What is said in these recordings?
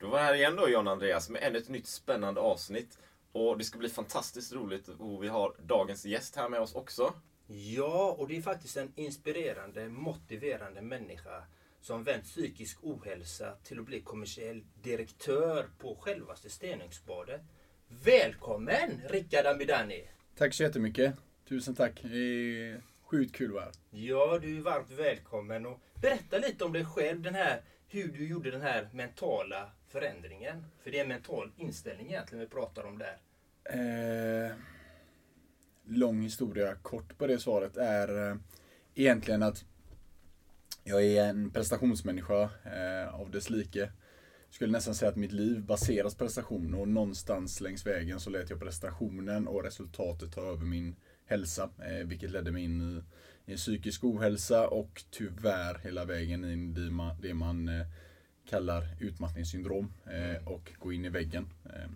Då var här igen då John Andreas med ännu ett nytt spännande avsnitt. Och det ska bli fantastiskt roligt och vi har dagens gäst här med oss också. Ja, och det är faktiskt en inspirerande, motiverande människa som vänt psykisk ohälsa till att bli kommersiell direktör på självaste Stenungsbadet. Välkommen Rickard Amidani! Tack så jättemycket. Tusen tack. Det är sjukt kul att vara här. Ja, du är varmt välkommen och berätta lite om dig själv, den här, hur du gjorde den här mentala förändringen. För det är en mental inställning egentligen vi pratar om där. Eh, lång historia kort på det svaret är eh, egentligen att jag är en prestationsmänniska eh, av dess like. Skulle nästan säga att mitt liv baseras på prestation och någonstans längs vägen så lät jag prestationen och resultatet ta över min hälsa. Eh, vilket ledde mig in i, i psykisk ohälsa och tyvärr hela vägen in i det man, det man eh, kallar utmattningssyndrom eh, och gå in i väggen. Eh,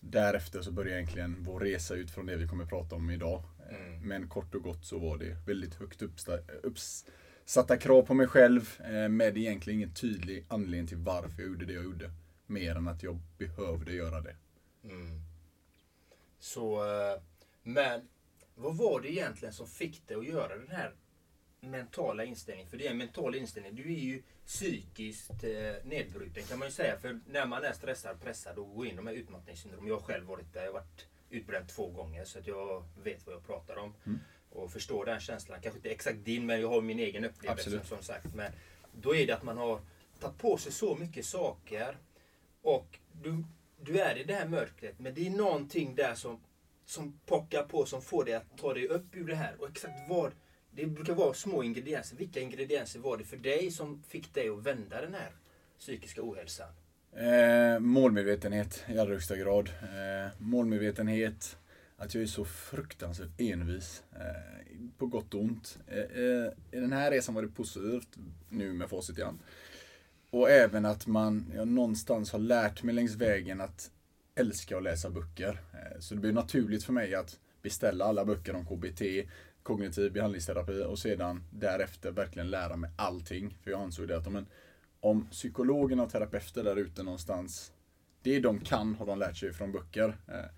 därefter så började egentligen vår resa ut från det vi kommer prata om idag. Eh, Men kort och gott så var det väldigt högt uppsatta krav på mig själv med egentligen ingen tydlig anledning till varför jag gjorde det jag gjorde. Mer än att jag behövde göra det. Så, eh, men vad var det egentligen som fick dig att göra den här mentala inställningen? För det är en mental inställning. Du är ju psykiskt eh, nedbruten kan man ju säga. För när man är stressad, pressad och går in i de här utmattningssyndrom. Jag har själv varit där. Jag har varit utbränd två gånger så att jag vet vad jag pratar om. Och förstår den känslan. Kanske inte exakt din men jag har min egen upplevelse Absolut. som sagt. Men då är det att man har tagit på sig så mycket saker. Och du, du är i det här mörkret. Men det är någonting där som som pockar på, som får dig att ta dig upp ur det här. Och exakt vad, det brukar vara små ingredienser. Vilka ingredienser var det för dig som fick dig att vända den här psykiska ohälsan? Eh, målmedvetenhet i allra högsta grad. Eh, målmedvetenhet, att jag är så fruktansvärt envis. Eh, på gott och ont. Eh, eh, I den här resan var det positivt, nu med facit i hand. Och även att man jag någonstans har lärt mig längs vägen att älska att läsa böcker. Eh, Så det blev naturligt för mig att beställa alla böcker om KBT, kognitiv behandlingsterapi och sedan därefter verkligen lära mig allting. För jag ansåg det att om, en, om psykologerna och terapeuter där ute någonstans, det de kan har de lärt sig från böcker. Eh,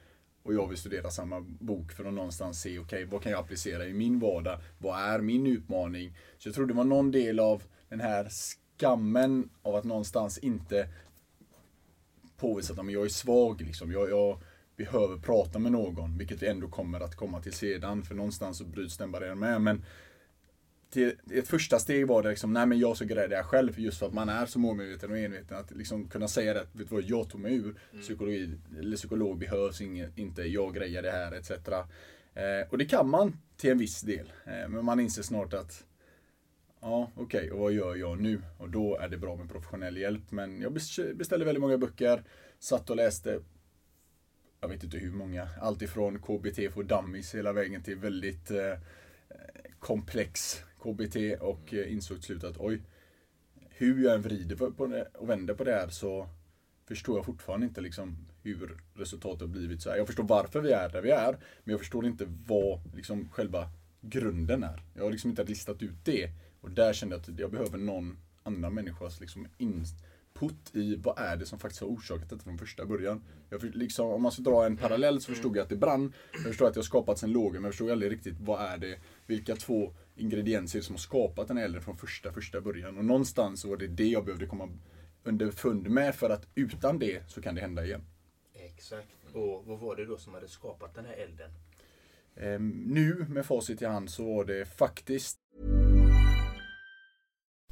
och jag vill studera samma bok för att någonstans se, okej, vad kan jag applicera i min vardag? Vad är min utmaning? Så jag tror det var någon del av den här skammen av att någonstans inte påvisa att jag är svag. Liksom. Jag, jag behöver prata med någon, vilket vi ändå kommer att komma till sedan. För någonstans så bryts den barriären med. Men till, ett första steg var det liksom, nej men jag så grejer det jag själv. Just för att man är så målmedveten och enveten. Att liksom kunna säga det, vet du vad, jag tog mig ur. Psykologi, eller psykolog behövs inget, inte, jag grejer det här etc. Eh, och det kan man till en viss del. Eh, men man inser snart att Ja, okej, och vad gör jag nu? Och då är det bra med professionell hjälp. Men jag bes- beställde väldigt många böcker, satt och läste, jag vet inte hur många, allt ifrån KBT för dummies hela vägen till väldigt eh, komplex KBT och eh, insåg till slut att oj, hur jag än vrider på- det och vänder på det här så förstår jag fortfarande inte liksom hur resultatet har blivit så här. Jag förstår varför vi är där vi är, men jag förstår inte vad liksom själva grunden är. Jag har liksom inte listat ut det. Och där kände jag att jag behöver någon annan människas liksom input i vad är det som faktiskt har orsakat detta från första början. Jag för, liksom, om man ska dra en parallell så förstod jag att det brann. Jag förstod att det har skapats en låga, men jag förstod aldrig riktigt vad är det, vilka två ingredienser som har skapat den här elden från första, första början. Och någonstans var det det jag behövde komma underfund med för att utan det så kan det hända igen. Exakt. Och vad var det då som hade skapat den här elden? Ehm, nu med facit i hand så var det faktiskt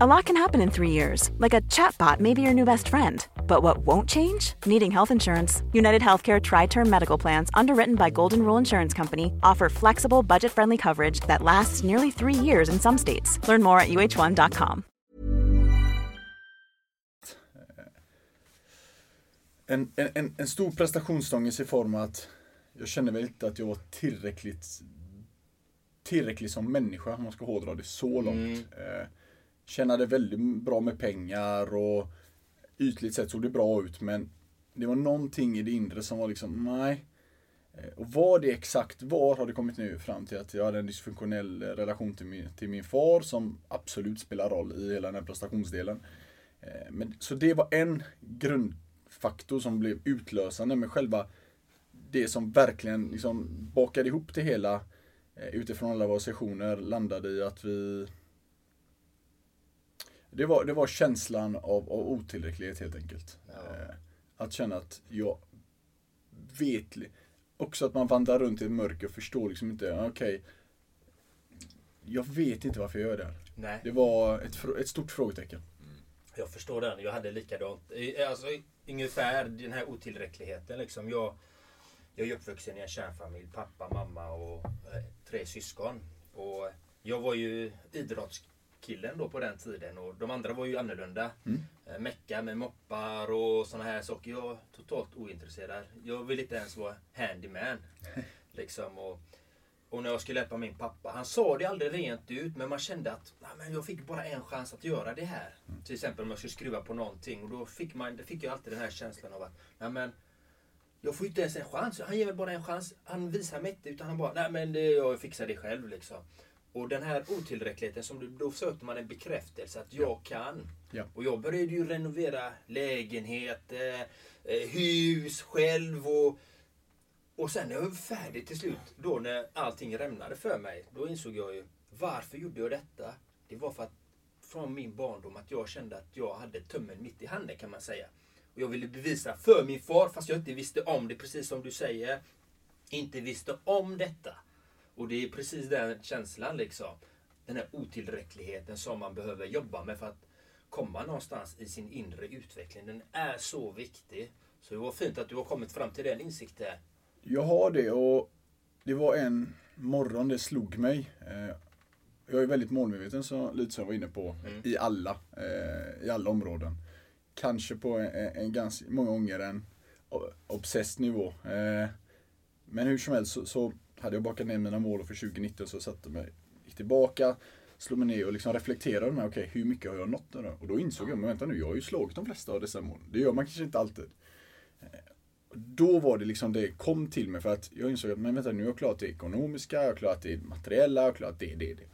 A lot can happen in three years, like a chatbot may be your new best friend. But what won't change? Needing health insurance. United Healthcare Tri Term Medical Plans, underwritten by Golden Rule Insurance Company, offer flexible, budget friendly coverage that lasts nearly three years in some states. Learn more at uh1.com. En, en, en, en stor prestationsångest i form att jag kände väl inte att jag var tillräckligt tillräcklig som människa, om man ska hårdra det så långt. Eh, tjänade väldigt bra med pengar och ytligt sett såg det bra ut men det var någonting i det inre som var liksom, nej. Eh, Och vad det exakt var har det kommit nu fram till att jag hade en dysfunktionell relation till min, till min far som absolut spelar roll i hela den här prestationsdelen. Eh, Men, så det var en grundfaktor som blev utlösande med själva det som verkligen liksom bakade ihop det hela eh, utifrån alla våra sessioner landade i att vi det var, det var känslan av, av otillräcklighet helt enkelt. Eh, Att känna att jag vet, också att man vandrar runt i ett mörker och förstår liksom inte, okej, jag vet inte varför jag gör det här. Nej. Det var ett, ett stort frågetecken. Jag förstår den. Jag hade likadant. I- Alltså, ungefär den här otillräckligheten. Liksom. Jag, jag är uppvuxen i en kärnfamilj. Pappa, mamma och eh, tre syskon. Och jag var ju idrottskillen då på den tiden. Och de andra var ju annorlunda. Eh, Mecka med moppar och såna här saker. Jag är totalt ointresserad. Jag vill inte ens vara handyman. liksom. och, och när jag skulle hjälpa min pappa, han sa det aldrig rent ut men man kände att "Nej, men jag fick bara en chans att göra det här. Till exempel om jag skulle skruva på någonting och då fick, man, det fick jag alltid den här känslan av att Nej, men jag får inte ens en chans. Han ger mig bara en chans. Han visar mig inte utan han bara Nej men det, jag fixar det själv liksom. Och den här otillräckligheten, som du, då sökte man en bekräftelse att jag kan. Ja. Och jag började ju renovera lägenhet, eh, eh, hus själv och och sen när jag var färdig till slut, då när allting rämnade för mig, då insåg jag ju varför gjorde jag detta? Det var för att från min barndom att jag kände att jag hade tummen mitt i handen kan man säga. Och jag ville bevisa för min far, fast jag inte visste om det, precis som du säger. Inte visste om detta. Och det är precis den känslan liksom. Den här otillräckligheten som man behöver jobba med för att komma någonstans i sin inre utveckling. Den är så viktig. Så det var fint att du har kommit fram till den insikten. Jag har det och det var en morgon det slog mig. Eh, Jag är väldigt målmedveten, så, lite som jag var inne på, i alla, eh, i alla områden. Kanske på en, en ganska, många gånger en obsess obsessed nivå. Eh, men hur som helst så, så hade jag bakat ner mina mål för 2019 så satte jag mig, gick tillbaka, slog mig ner och liksom reflekterade med, okej hur mycket har jag nått nu då? Och då insåg jag, men vänta nu, jag har ju slagit de flesta av dessa mål. Det gör man kanske inte alltid. Eh, då var det liksom det kom till mig för att jag insåg att men vänta nu har jag klarat det ekonomiska, jag har klarat det materiella, jag har klarat det, det, det.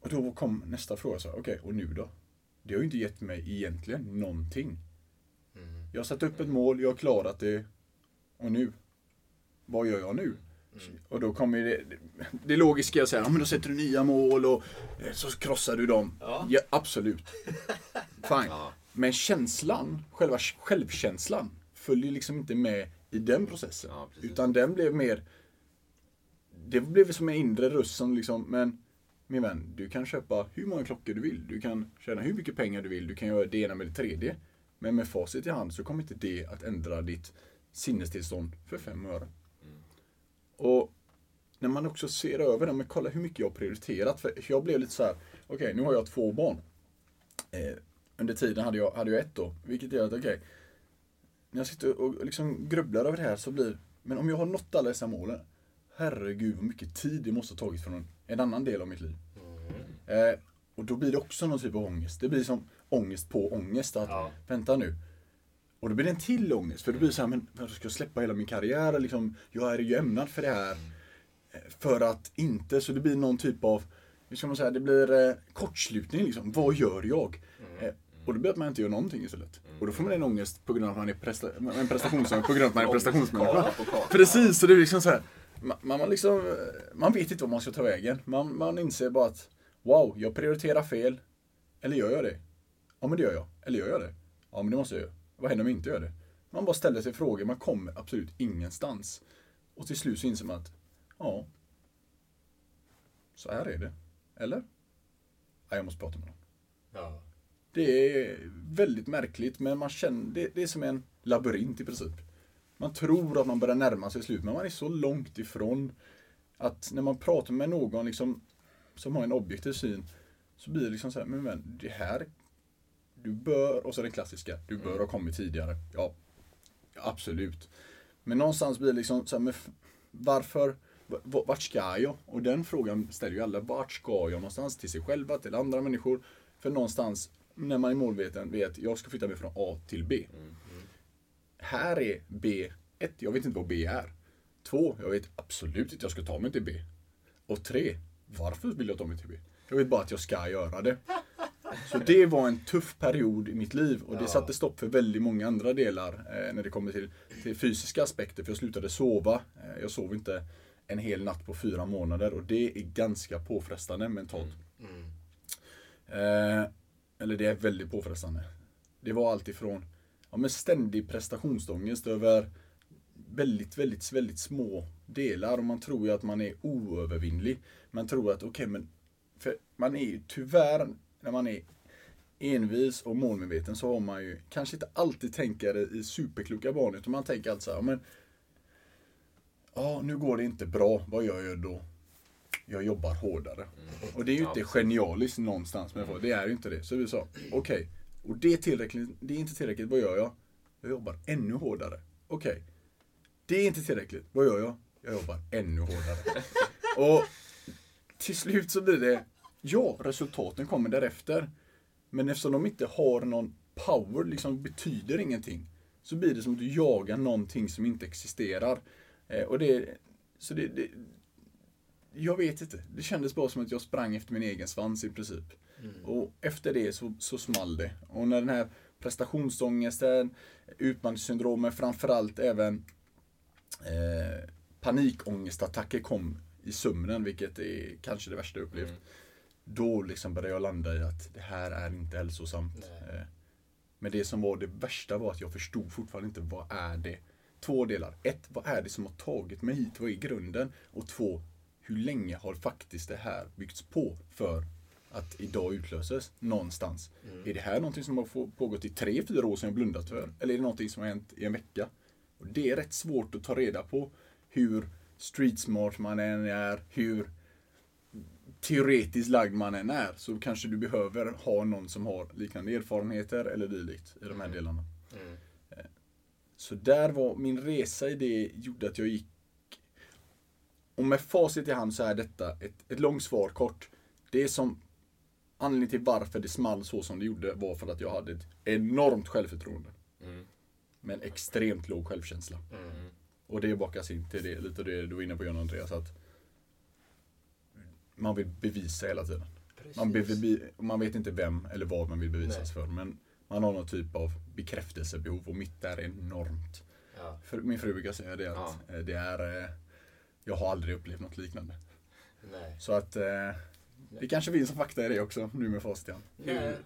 Och då kom nästa fråga så okej, okej och nu då? Det har ju inte gett mig egentligen någonting. Jag har satt upp ett mål, jag har klarat det. Och nu? Vad gör jag nu? Och då kommer det, det logiska att säga, ja men då sätter du nya mål och eh, så krossar du dem. Ja. Ja, absolut. Fine. Men känslan, själva självkänslan, följer liksom inte med i den processen. Ja, utan den blev mer, det blev som en inre röst som liksom, men min vän, du kan köpa hur många klockor du vill. Du kan tjäna hur mycket pengar du vill. Du kan göra det ena med det tredje. Men med facit i hand så kommer inte det att ändra ditt sinnestillstånd för fem öre. Och när man också ser över det, men kolla hur mycket jag har prioriterat. För jag blev lite så här, okej nu har jag två barn. Eh, under tiden hade jag, hade jag ett då, vilket gör att okej, när jag sitter och liksom grubblar över det här så blir, men om jag har nått alla dessa målen, herregud vad mycket tid det måste ha tagit från en annan del av mitt liv. Eh, och då blir det också någon typ av ångest. Det blir som ångest på ångest. Att, Ja. vänta nu. Och då blir det en till ångest. För det blir så här, men ska jag släppa hela min karriär? Liksom, jag är ju ämnad för det här. Eh, För att inte, så det blir någon typ av, hur ska man säga, det blir eh, kortslutning liksom. Vad gör jag? Eh, och det blir att man inte gör någonting istället. Och då får man en ångest på grund av att man är presta- en prestationsångest, på grund av att man är prestationsmänniska. Precis, så det är liksom så här. Man, man, liksom, man vet inte vad man ska ta vägen. Man, man inser bara att wow, jag prioriterar fel. Eller gör jag det? Ja men det gör jag. Eller gör jag det? Ja men det måste jag göra. Vad händer om jag inte gör det? Man bara ställer sig frågor, man kommer absolut ingenstans. Och till slut så inser man att ja, så här är det. Eller? Ja, jag måste prata med någon. Ja. Det är väldigt märkligt men man känner, det, det är som en labyrint i princip. Man tror att man börjar närma sig slut men man är så långt ifrån att när man pratar med någon liksom, som har en objektiv syn så blir det liksom så här, men, men det här du bör, och så den klassiska, du bör ha kommit tidigare. Ja, absolut. Men någonstans blir det liksom så här, men varför, vart ska jag? Och den frågan ställer ju alla, vart ska jag någonstans? Till sig själva, till andra människor. För någonstans, när man är målmedveten, vet jag ska flytta mig från A till B. Här är B, ett, jag vet inte vad B är. Två, jag vet absolut inte jag ska ta mig till B. Och tre, varför vill jag ta mig till B? Jag vet bara att jag ska göra det. Så det var en tuff period i mitt liv och det satte stopp för väldigt många andra delar eh, när det kommer till, till fysiska aspekter. För jag slutade sova. Eh, jag sov inte en hel natt på fyra månader och det är ganska påfrestande mentalt. Eh, eller det är väldigt påfrestande. Det var allt ifrån ja, men ständig prestationsångest över väldigt, väldigt, väldigt små delar och man tror ju att man är oövervinnlig. Man tror att okej men, för man är ju tyvärr, när man är envis och målmedveten så har man ju kanske inte alltid tänker i superkloka banor utan man tänker alltså ja men Ja, nu går det inte bra. Vad gör jag då? Jag jobbar hårdare. Och det är ju inte genialiskt någonstans med det. Det är ju inte det. Så vi sa, okej. Och det är tillräckligt. Det är inte tillräckligt. Vad gör jag? Jag jobbar ännu hårdare. Okej. Det är inte tillräckligt. Vad gör jag? Jag jobbar ännu hårdare. och till slut så blir det, ja, resultaten kommer därefter. Men eftersom de inte har någon power, liksom betyder ingenting. Så blir det som att du jagar någonting som inte existerar. Eh, och det, så det, det, jag vet inte. Det kändes bara som att jag sprang efter min egen svans i princip. Och efter det så, så small det. Och när den här prestationsångesten, utmattningssyndromet, framförallt även eh, panikångestattacker kom i sömnen, vilket är kanske det värsta jag upplevt. Då liksom började jag landa i att det här är inte hälsosamt. Eh, men det som var det värsta var att jag förstod fortfarande inte vad är det. Två delar. Ett, vad är det som har tagit mig hit? Vad är grunden? Och två, hur länge har faktiskt det här byggts på för att idag utlöses någonstans? Är det här någonting som har pågått i tre, fyra år som jag blundat för? Eller är det någonting som har hänt i en vecka? Och det är rätt svårt att ta reda på hur street smart man än är, hur teoretiskt lagd man än är så kanske du behöver ha någon som har liknande erfarenheter eller dylikt i de här delarna. Eh, Så där var min resa i det gjorde att jag gick och med facit i hand så är detta ett, ett långt svar kort. Det som anledningen till varför det small så som det gjorde var för att jag hade ett enormt självförtroende. Men extremt låg självkänsla. Och det bakas in till det, lite det du var inne på John Andreas. Att man vill bevisa hela tiden. Man, be, be, man vet inte vem eller vad man vill bevisas för. Men man har någon typ av bekräftelsebehov och mitt är enormt. Ja. För, min fru brukar säga det att eh, det är eh, Jag har aldrig upplevt något liknande. Nej. Så att eh, det kanske finns en fakta i det också nu med facit. Hur,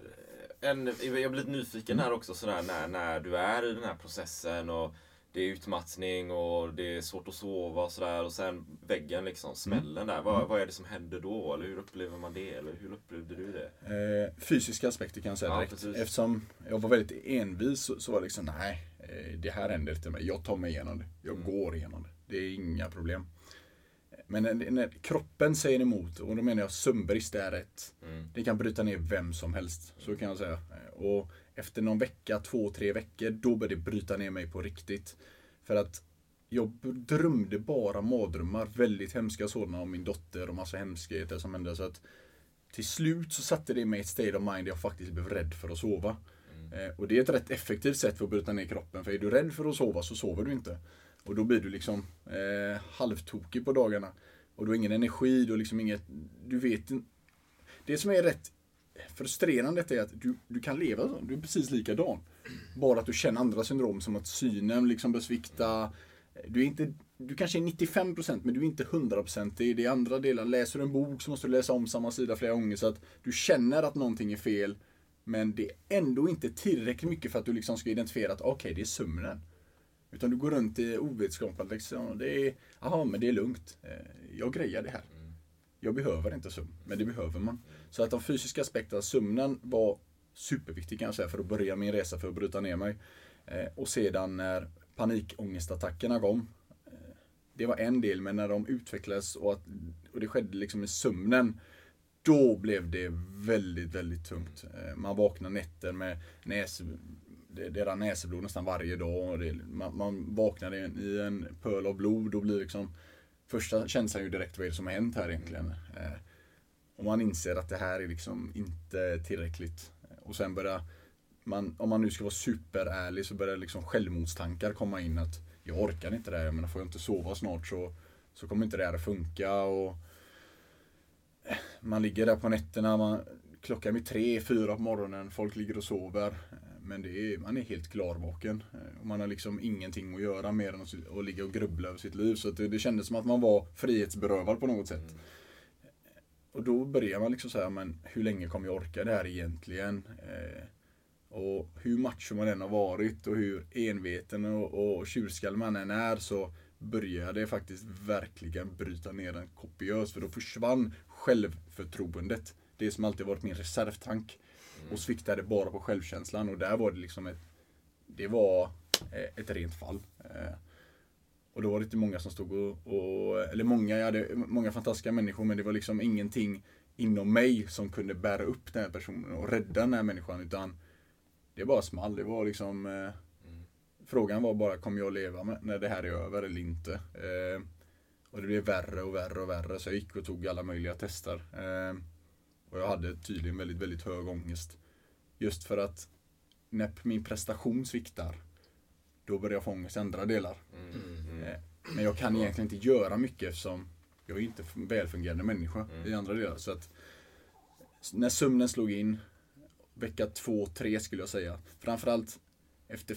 en, jag blir lite nyfiken här också sådär när, när du är i den här processen och det är utmattning och det är svårt att sova och sådär och sen väggen liksom, smällen där. Vad, vad är det som händer då? Eller hur upplever man det? Eller hur upplevde du det? Eh, fysiska aspekter kan jag säga Ja, direkt. precis. Eftersom jag var väldigt envis så, så var det liksom, nej, eh, det här händer inte mig. Jag tar mig igenom det. Jag går igenom det. Det är inga problem. Men när, när kroppen säger emot, och då menar jag sömnbrist är ett. Mm. Det kan bryta ner vem som helst. Så kan jag säga. Och efter någon vecka, två, tre veckor, då började det bryta ner mig på riktigt. För att jag drömde bara mardrömmar, väldigt hemska sådana om min dotter och massa hemskheter som hände. Så att till slut så satte det mig i ett state of mind där jag faktiskt blev rädd för att sova. Eh, och det är ett rätt effektivt sätt för att bryta ner kroppen. För är du rädd för att sova så sover du inte. Och då blir du liksom eh, halvtokig på dagarna. Och du har ingen energi, du har liksom inget, du vet inte. Det som är rätt frustrerande är att du, du kan leva så, du är precis likadan. Bara att du känner andra syndrom som att synen liksom bör svikta. Du är inte, du kanske är 95% men du är inte 100% det är andra delar. Läser du en bok så måste du läsa om samma sida flera gånger så att du känner att någonting är fel. Men det är ändå inte tillräckligt mycket för att du liksom ska identifiera att okej, det är sömnen. Utan du går runt i ovetskapen liksom. Det är, jaha, men det är lugnt. Eh, Jag grejar det här. Jag behöver inte sömn, men det behöver man. Så att de fysiska aspekterna, sömnen var superviktig kan jag säga för att börja min resa för att bryta ner mig. Eh, Och sedan när panikångestattackerna kom. eh, Det var en del, men när de utvecklades och, att, och det skedde liksom i sömnen. Då blev det väldigt, väldigt tungt. Man vaknar nätter med näs, det, det rann näsblod nästan varje dag. Och det, man, man vaknar i en, i en pöl av blod och blir liksom Första känslan är ju direkt vad är det som har hänt här egentligen. Eh, och man inser att det här är liksom inte tillräckligt. Och sen börjar man, om man nu ska vara superärlig så börjar liksom självmordstankar komma in att jag orkar inte det här, jag menar får jag inte sova snart så, så kommer inte det här att funka. Och eh, man ligger där på nätterna, man, klockan är tre, fyra på morgonen, folk ligger och sover. Eh, Men det är, man är helt klarvaken. Eh, man har liksom ingenting att göra mer än att, att ligga och grubbla över sitt liv. Så det, det kändes som att man var frihetsberövad på något sätt. Och då börjar man liksom säga, men hur länge kommer jag orka det här egentligen? Eh, och hur macho man än har varit och hur enveten och, och tjurskall man än är så börjar det faktiskt verkligen bryta ner en kopiöst. För då försvann självförtroendet. Det som alltid varit min reservtank. Och sviktade bara på självkänslan och där var det liksom ett Det var eh, ett rent fall. Eh, och då var det inte många som stod och, och eller många, jag hade många fantastiska människor men det var liksom ingenting inom mig som kunde bära upp den här personen och rädda den här människan utan det bara small. Det var liksom eh, Frågan var bara, kommer jag leva med, när det här är över eller inte? Eh, och det blev värre och värre och värre så jag gick och tog alla möjliga tester. Eh, och jag hade tydligen väldigt, väldigt hög ångest. Just för att när min prestation sviktar, då börjar jag få ångest i andra delar. Eh, Men jag kan egentligen inte göra mycket eftersom jag är inte en välfungerande människa i andra delar. Så att när sömnen slog in, vecka två, tre skulle jag säga. Framförallt efter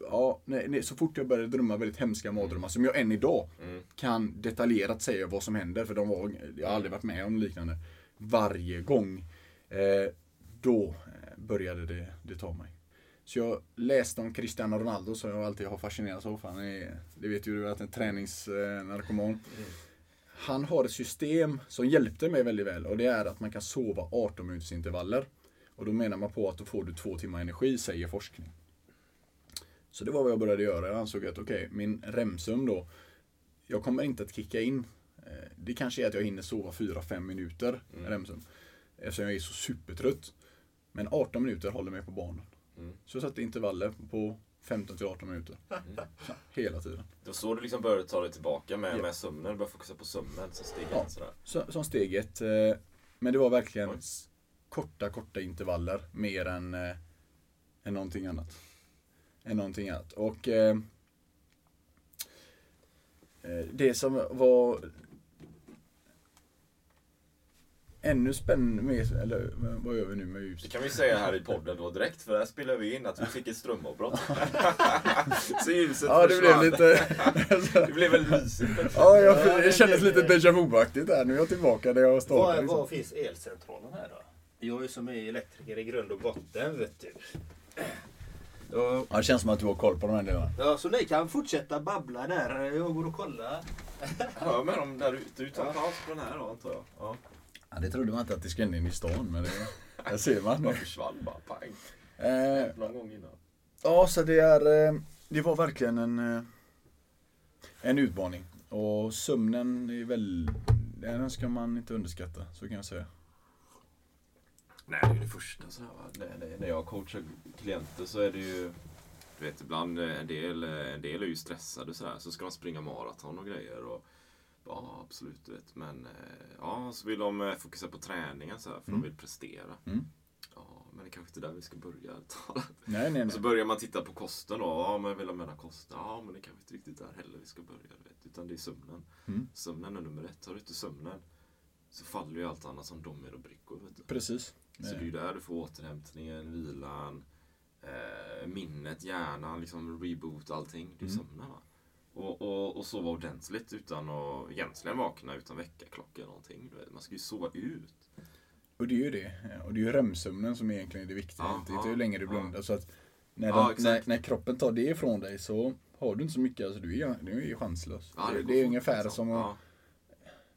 Ja, nej, nej, så fort jag började drömma väldigt hemska mardrömmar som jag än idag kan detaljerat säga vad som händer för de var, jag har aldrig varit med om liknande. Varje gång. Eh, då eh, började det, det ta mig. Så jag läste om Cristiano Ronaldo som jag alltid har fascinerats av. Han är, det vet ju du att en träningsnarkoman. Han har ett system som hjälpte mig väldigt väl och det är att man kan sova 18 minuters intervaller. Och då menar man på att då får du två timmar energi, säger forskning. Så det var vad jag började göra. Jag ansåg att okej, min REM-sömn då. Jag kommer inte att kicka in. Eh, Det kanske är att jag hinner sova 4-5 minuter REM-sömn. Eftersom jag är så supertrött. Men 18 minuter håller mig på banan. Så jag satte intervaller på 15 till 18 minuter. Så, hela tiden. Det var så du liksom började ta dig tillbaka med, Ja. med sömnen. Du började fokusera på sömnen. Så steg Ja. ett sådär. Så, som steg ett. eh, Men det var verkligen Oj. korta, korta intervaller. Mer än, eh, än någonting annat. Än någonting annat. Och eh, det som var ännu spännande eller vad gör vi nu med Det ljuset? kan vi säga här i podden då direkt, för där spelar vi in att vi fick ett strömavbrott. så ljuset Ja, det blev försvann. lite... Det blev väldigt mysigt. ja, jag, det kändes lite déjà vu-aktigt där. Nu är jag tillbaka där jag Var, startade. Liksom. var finns elcentralen här då? Jag är som är elektriker i grund och botten vet du. Ja, Ja, det känns som att du har koll på de här delarna. ja, så ni kan fortsätta babbla där. Jag går och kollar. Hör med dem där ute. Du tar paus på den här då, antar jag. Ja. Ja, det trodde man inte att det skulle in i stan, men det, det ser man. Bara försvann bara, pang. Eh, Någon gång innan. ja, så det är, eh, det var verkligen en, eh, en utmaning. Och sömnen är väl, den ska man inte underskatta, så kan jag säga. Nej, det är det första. Så här, va? När, när- när jag coachar klienter så är det ju du vet, ibland eh, en del, en del är ju stressade så här, så ska de springa maraton och grejer. Och, ja, absolut, du vet. Men eh, ja, så vill de eh, fokusera på träningen så här, för de vill prestera. Mm. Ja, men det är kanske inte är där vi ska börja. tala. Nej, nej, Och så nej. börjar man titta på kosten då. Ja, men jag vill ha med kosten. Ja, men det är kanske inte riktigt där heller vi ska börja. Vet. Utan det är sömnen. Mm. Sömnen är nummer ett. Har du inte sömnen så faller ju allt annat som dominobrickor. Vet du. Precis. Så det är ju där du får återhämtningen, vilan, eh, minnet, hjärnan, liksom reboot allting. Det är Mm. sömnen va. Och, och, och sova ordentligt utan att egentligen vakna utan väckarklocka eller någonting. Man ska ju sova ut. Och det är ju det. Och det är ju REM-sömnen som egentligen är det viktiga. Ja, är ja, hur länge du ja. blundar. Så att när, Ja, den, när, exakt. när kroppen tar det ifrån dig så har du inte så mycket. Alltså, du, är, du är ju chanslös. Ja, det, det är fort, ungefär liksom. som att, Ja,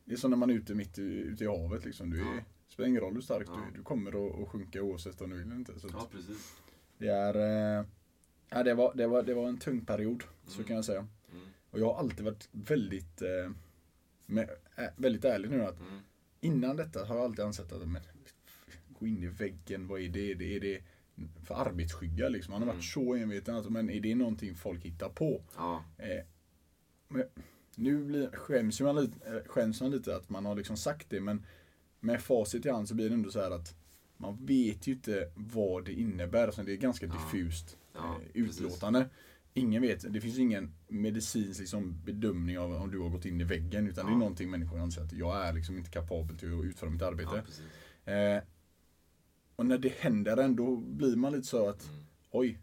Det är som när man är ute mitt i, ute i havet. Liksom. Du är, Ja. Det spelar ingen roll hur stark Ja. du är. Du kommer att, sjunka oavsett om du vill eller inte. Så ja, precis. det, är, eh, ja, det, var, det, var, det var en tung period. Så Mm. kan jag säga. Och jag har alltid varit väldigt, eh, med, äh, väldigt ärlig nu. att Mm. Innan detta har jag alltid ansett att men, gå in i väggen, vad är det? det är det för arbetsskygga liksom. Man har varit Mm. så enveten. Att, men är det någonting folk hittar på? Ja, Eh, men nu blir, skäms, man lite, eh, skäms man lite att man har liksom sagt det. Men med facit i hand så blir det ändå så här att man vet ju inte vad det innebär. Alltså det är ganska Ja. diffust Ja, eh, precis. Ingen vet, det finns ingen medicinsk liksom, bedömning av om du har gått in i väggen. Utan det är Ja. någonting människor anser att jag är liksom inte kapabel till att utföra mitt arbete. ja. Eh, och när det händer ändå blir man lite så att Mm. oj,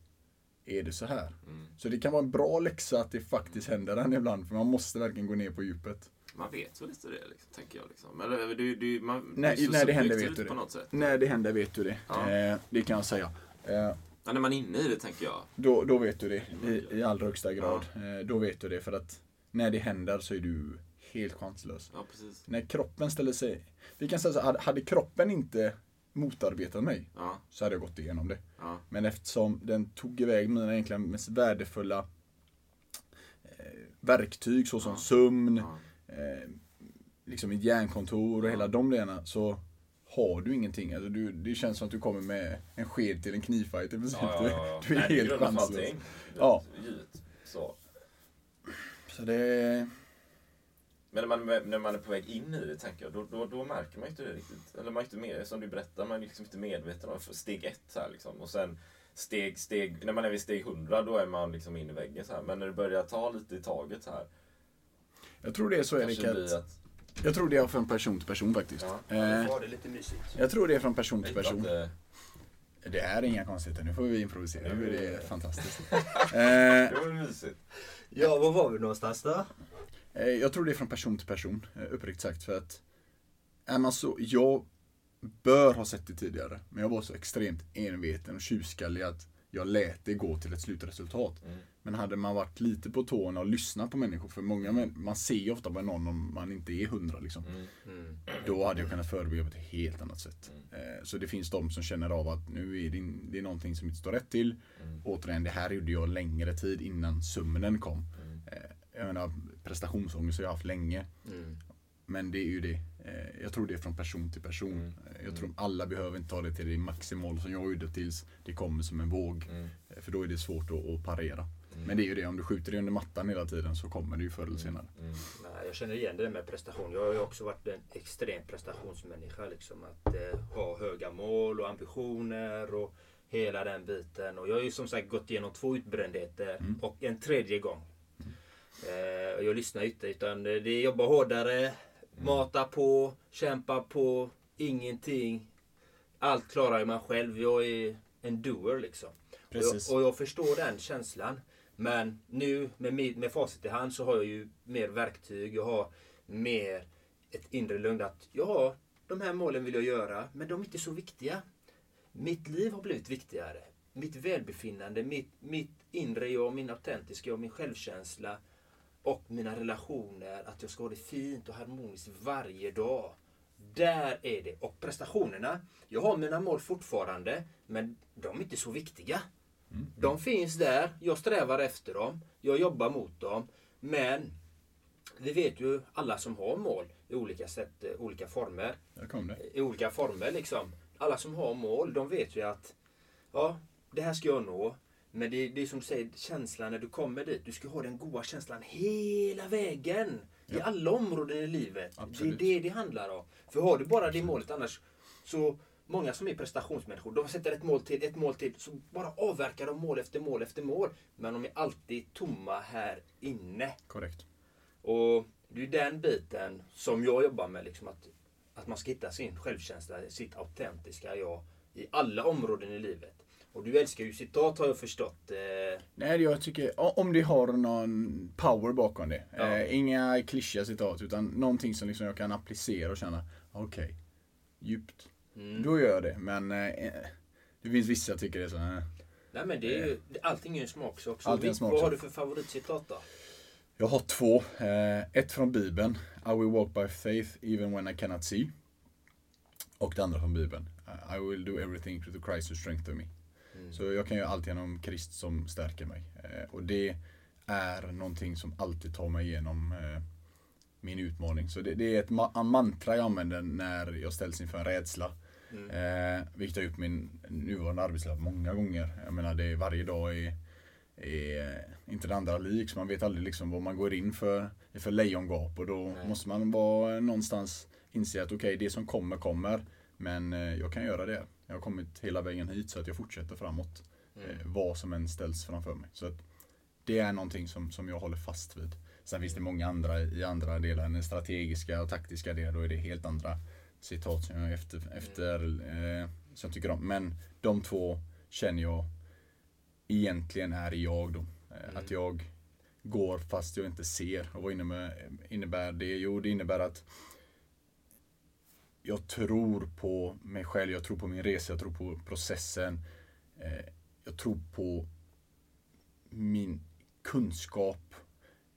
är det så här? Mm. Så det kan vara en bra läxa att det faktiskt händer en ibland. För man måste verkligen gå ner på djupet. Man vet väl inte det, liksom, tänker jag. Liksom. Eller, det, det, man, Nej, så när det händer vet du det. på något sätt. När det händer vet du det. Ja. Eh, det kan jag säga. Eh, Ja, när man är inne i det, tänker jag. då, då vet du det i, i allra högsta grad. Eh, då vet du det. För att när det händer så är du helt chanslös. Ja, precis. När kroppen ställer sig... Vi kan säga så hade, hade kroppen inte motarbetat mig Ja, så hade jag gått igenom det. ja, Men eftersom den tog iväg mina egentligen mest värdefulla eh, verktyg såsom Ja. sömn, ja. eh, liksom ett järnkontor och Ja. hela de delarna så har du ingenting. Alltså du, det känns som att du kommer med en sked till en knivfight i princip. Ja, ja. Du, du är Nej, helt chanslös. Ja. Givet. Så. Så det, Men när man, när man är på väg in i det, tänker jag, då, då, då märker man inte det riktigt. Eller man är inte med, som du berättar, man är liksom inte medveten om steg ett här liksom. Och sen steg, steg, när man är vid steg 100 då är man liksom in i väggen så här. Men när det börjar ta lite i taget här. jag tror det är så Erik att, att... jag tror det är från person till person faktiskt. Ja. Eh, det lite mysigt. jag tror det är från person till person. eh, Det är inga konstigheter, nu får vi improvisera. Nu- Det är fantastiskt. Eh, det var mysigt. Ja, var var vi någonstans då? Eh, Jag tror det är från person till person, uppriktigt sagt. För att är man så, jag bör ha sett det tidigare, men jag var så extremt enveten och tjurskallig att jag lät det gå till ett slutresultat. Mm. Men hade man varit lite på tårna och lyssnat på människor, för många män, man ser ju ofta på någon om man inte är hundra liksom. Mm. Mm. Då hade jag kunnat förebygga på ett helt annat sätt. Mm. Eh, Så det finns de som känner av att nu är det, det är någonting som inte står rätt till. Mm. Återigen, det här gjorde jag längre tid innan sömnen kom. Mm. Eh, Jag menar, prestationsångest har jag haft länge. Mm. Men det är ju det. Eh, Jag tror det är från person till person. Mm. Eh, Jag tror alla behöver inte ta det till det maximal som jag gjorde tills det kommer som en våg. Mm. Eh, För då är det svårt att, att parera. Men det är ju det, om du skjuter det under mattan hela tiden så kommer det ju förr eller senare. Mm. Nej, jag känner igen det där med prestation. Jag har ju också varit en extrem prestationsmänniska. Liksom, att eh, ha höga mål och ambitioner och hela den biten. Och jag har ju som sagt gått igenom två utbrändheter Mm. och en tredje gång. Eh, och jag lyssnar inte utan det är jobba hårdare, mata på, kämpa på, ingenting. Allt klarar man själv. Jag är en doer liksom. Och jag, och jag förstår den känslan. Men nu med, med facit i hand så har jag ju mer verktyg. Jag har mer ett inre lugn att ja, de här målen vill jag göra, men de är inte så viktiga. Mitt liv har blivit viktigare. Mitt välbefinnande, mitt, mitt inre jag, min autentiska jag, min självkänsla och mina relationer. Att jag ska ha det fint och harmoniskt varje dag. Där är det. Och prestationerna. Jag har mina mål fortfarande, men de är inte så viktiga. De finns där, jag strävar efter dem, jag jobbar mot dem. Men vi vet ju alla som har mål i olika sätt, eh, olika former. I olika former liksom. Alla som har mål, de vet ju att ja, det här ska jag nå. Men det, det är som du säger, känslan när du kommer dit. Du ska ha den goda känslan hela vägen. I Ja. alla områden i livet. Absolut. Det är det det handlar om. För har du bara det målet annars så Många som är prestationsmänniskor, de sätter ett mål till, ett mål till, så bara avverkar de mål efter mål efter mål. Men de är alltid tomma här inne. Korrekt. Och det är den biten som jag jobbar med. Liksom att, att man ska hitta sin självkänsla, sitt autentiska jag i alla områden i livet. Och du älskar ju citat har jag förstått. Eh, Nej, jag tycker om det har någon power bakom det. Ja. Eh, inga klyschiga citat utan någonting som liksom jag kan applicera och känna, okej, djupt. mm. Då gör jag det. Men eh, det finns vissa jag tycker det är så, eh. Nej men det är ju, det- allting är en smaksak. Så Allt är en smaksak. Vad har du för favoritcitat då? Jag har två. Eh, ett från Bibeln. I will walk by faith even when I cannot see. Och det andra från Bibeln. I will do everything through Christ who strengthen me. Så jag kan göra allt genom Krist som stärker mig. Eh, och det är någonting som alltid tar mig igenom eh, min utmaning. Så det, det är ett ma- mantra jag använder när jag ställs inför en rädsla. Eh, vilket jag gjort min nuvarande arbetsliv många gånger. Jag menar det är varje dag är, är inte det andra lik. Så man vet aldrig liksom vad man går in för, för lejongap. Och då Nej. måste man vara någonstans inse att okej, det som kommer kommer. Men eh, jag kan göra det. Jag har kommit hela vägen hit så att jag fortsätter framåt. Eh, vad som än ställs framför mig. Så att det är någonting som, som jag håller fast vid. Sen finns det många andra i andra delar. Den strategiska och taktiska delen. Då är det helt andra citat som jag efter, efter eh, som jag tycker om. Men de två känner jag egentligen är jag då. Eh, Att jag går fast jag inte ser. Och vad innebär, innebär det? Jo, det innebär att jag tror på mig själv, jag tror på min resa, jag tror på processen. Eh, jag tror på min kunskap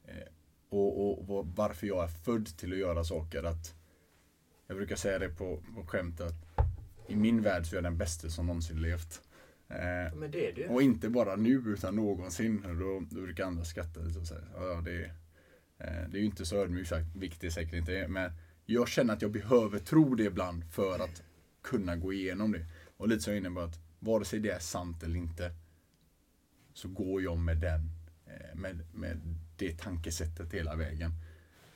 eh, och, och, vad- varför jag är född till att göra saker. Att jag brukar säga det på, på skämt att i min värld så är jag den bästa som någonsin levt. Eh, och inte bara nu utan någonsin. Och Då, då brukar andra skratta lite och säga ja, det, eh, det är ju inte så ödmjukt sagt, vilket det säkert inte. Men jag känner att jag behöver tro det ibland för att kunna gå igenom det. Och lite så innebär att vare sig det är sant eller inte så går jag med den, eh, med, med det tankesättet hela vägen.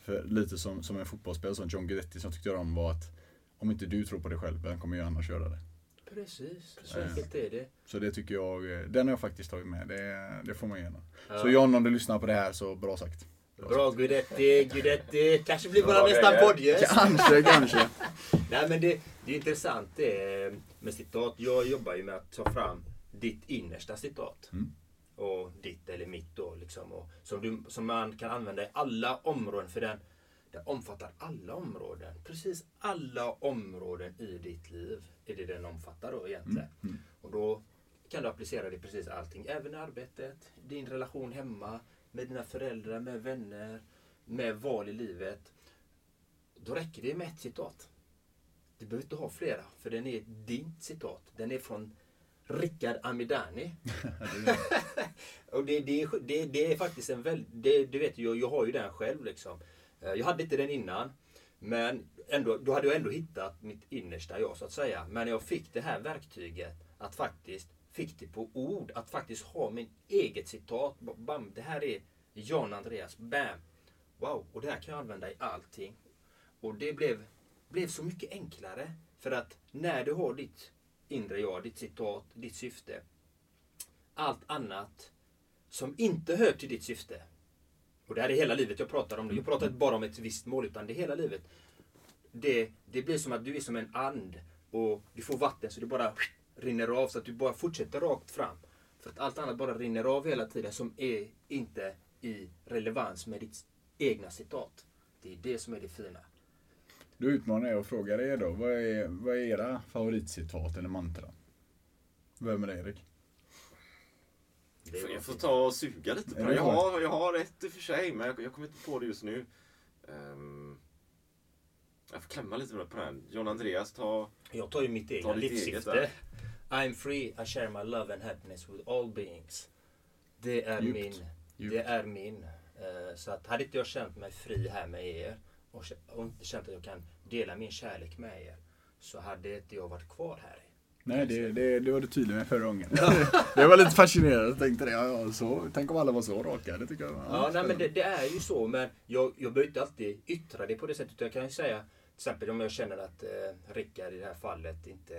För lite som, som en fotbollsspelare som John Guidetti som jag tyckte om var att om inte du tror på dig själv, vem kommer jag annars göra det? Precis, så enkelt är det. Så det tycker jag, eh, den har jag faktiskt tagit med. Det, det får man gärna. Ja. Så John, om du lyssnar på det här så bra sagt. Bra Guidetti, Guidetti. Kanske blir Bra vår nästa poddgäst. Kanske, kanske. Nej men det, det är intressant det är med citat. Jag jobbar ju med att ta fram ditt innersta citat. Mm. Och ditt eller mitt då liksom. Och som, du, som man kan använda i alla områden. För den, den omfattar alla områden. Precis alla områden i ditt liv är det den omfattar då egentligen. Mm. Och då kan du applicera det precis allting. Även i arbetet, din relation hemma, med dina föräldrar, med vänner, med val i livet. Då räcker det med ett citat. Du behöver inte ha flera, för den är din citat. Den är från Rickard Amidani. och det, det, är- det, det är faktiskt en väldigt... Du vet, jag, jag har ju den själv liksom. Eh, Jag hade inte den innan. Men ändå, då hade jag ändå hittat mitt innersta jag så att säga. Men jag fick det här verktyget att faktiskt, fick det på ord, att faktiskt ha min eget citat. Bam, det här är Jan Andreas, bam. Wow, och det här kan jag använda i allting. Och det blev, blev så mycket enklare. För att när du har ditt inre jag, ditt citat, ditt syfte. Allt annat som inte hör till ditt syfte. Och det här är hela livet jag pratar om. Det. Jag pratar inte bara om ett visst mål utan det är hela livet. Det, det blir som att du är som en and och du får vatten så det bara rinner av så att du bara fortsätter rakt fram. För att allt annat bara rinner av hela tiden som är inte i relevans med ditt egna citat. Det är det som är det fina. Då utmanar jag och frågar er då. Vad är, vad är era favoritcitat eller mantra? Vem är det Erik? Det Jag får ta och suga lite på Ja, det. det Jag har, jag har ett i och för sig, men jag, jag kommer inte på det just nu. Ehm, jag får klämma lite på den. John Andreas, ta... Jag tar ju mitt egna livssyfte. I'm free, I share my love and happiness with all beings. Det är Djupt. min, Djupt. det är min Eh, Så att hade inte jag känt mig fri här med er och och inte känt att jag kan dela min kärlek med er så hade inte jag varit kvar här. Nej, det, det, det var du tydlig med förra gången. det var lite fascinerande. Jag tänkte det. Ja, ja, så, tänk om alla var så raka. Det tycker jag. Ja, nej, men det, det är ju så. Men jag, jag behöver inte alltid yttra det på det sättet. Jag kan ju säga till exempel om jag känner att eh, Rickard i det här fallet inte...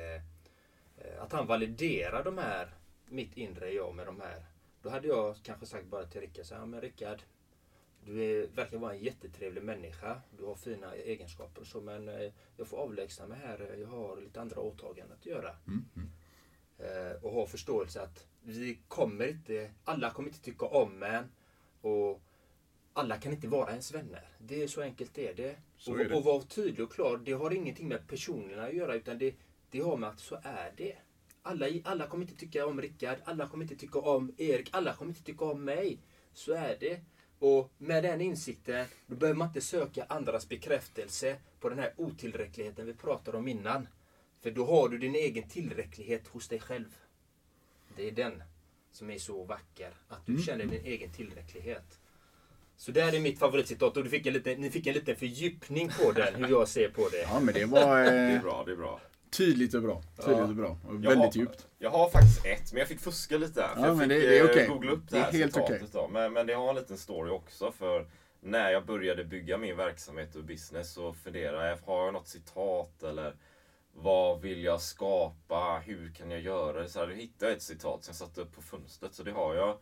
Eh, att han validerar de här, mitt inre jag med de här. Då hade jag kanske sagt bara till Rickard så här, men Rickard. Du är, verkar vara en jättetrevlig människa. Du har fina egenskaper och så men eh, jag får avlägsna mig här. Jag har lite andra åtaganden att göra. Mm, mm. Eh, och ha förståelse att vi kommer inte, alla kommer inte tycka om en. Och alla kan inte vara ens vänner. Det är så enkelt det är det. Så och, är det. och vara tydlig och klar, det har ingenting med personerna att göra utan det, det har med att så är det. Alla, alla kommer inte tycka om Rickard, alla kommer inte tycka om Erik, alla kommer inte tycka om mig. Så är det. Och med den insikten, då behöver man inte söka andras bekräftelse på den här otillräckligheten vi pratade om innan. För då har du din egen tillräcklighet hos dig själv. Det är den som är så vacker. Att du Mm. känner din egen tillräcklighet. Så där är mitt favoritcitat och du fick en liten, ni fick en liten fördjupning på den, hur jag ser på det. Ja, men det var Det är eh, bra, det är bra. Tydligt och bra. Tydligt Ja. och bra. Och väldigt har, djupt. Jag har faktiskt ett, men jag fick fuska lite. För Ja, jag fick det- det är eh, okej. googla upp det Det är här helt citatet. Då. Men, men det har en liten story också. För när jag började bygga min verksamhet och business så funderade jag, har jag något citat eller vad vill jag skapa? Hur kan jag göra det? Så här, då hittade jag ett citat som jag satte upp på fönstret. Så det har jag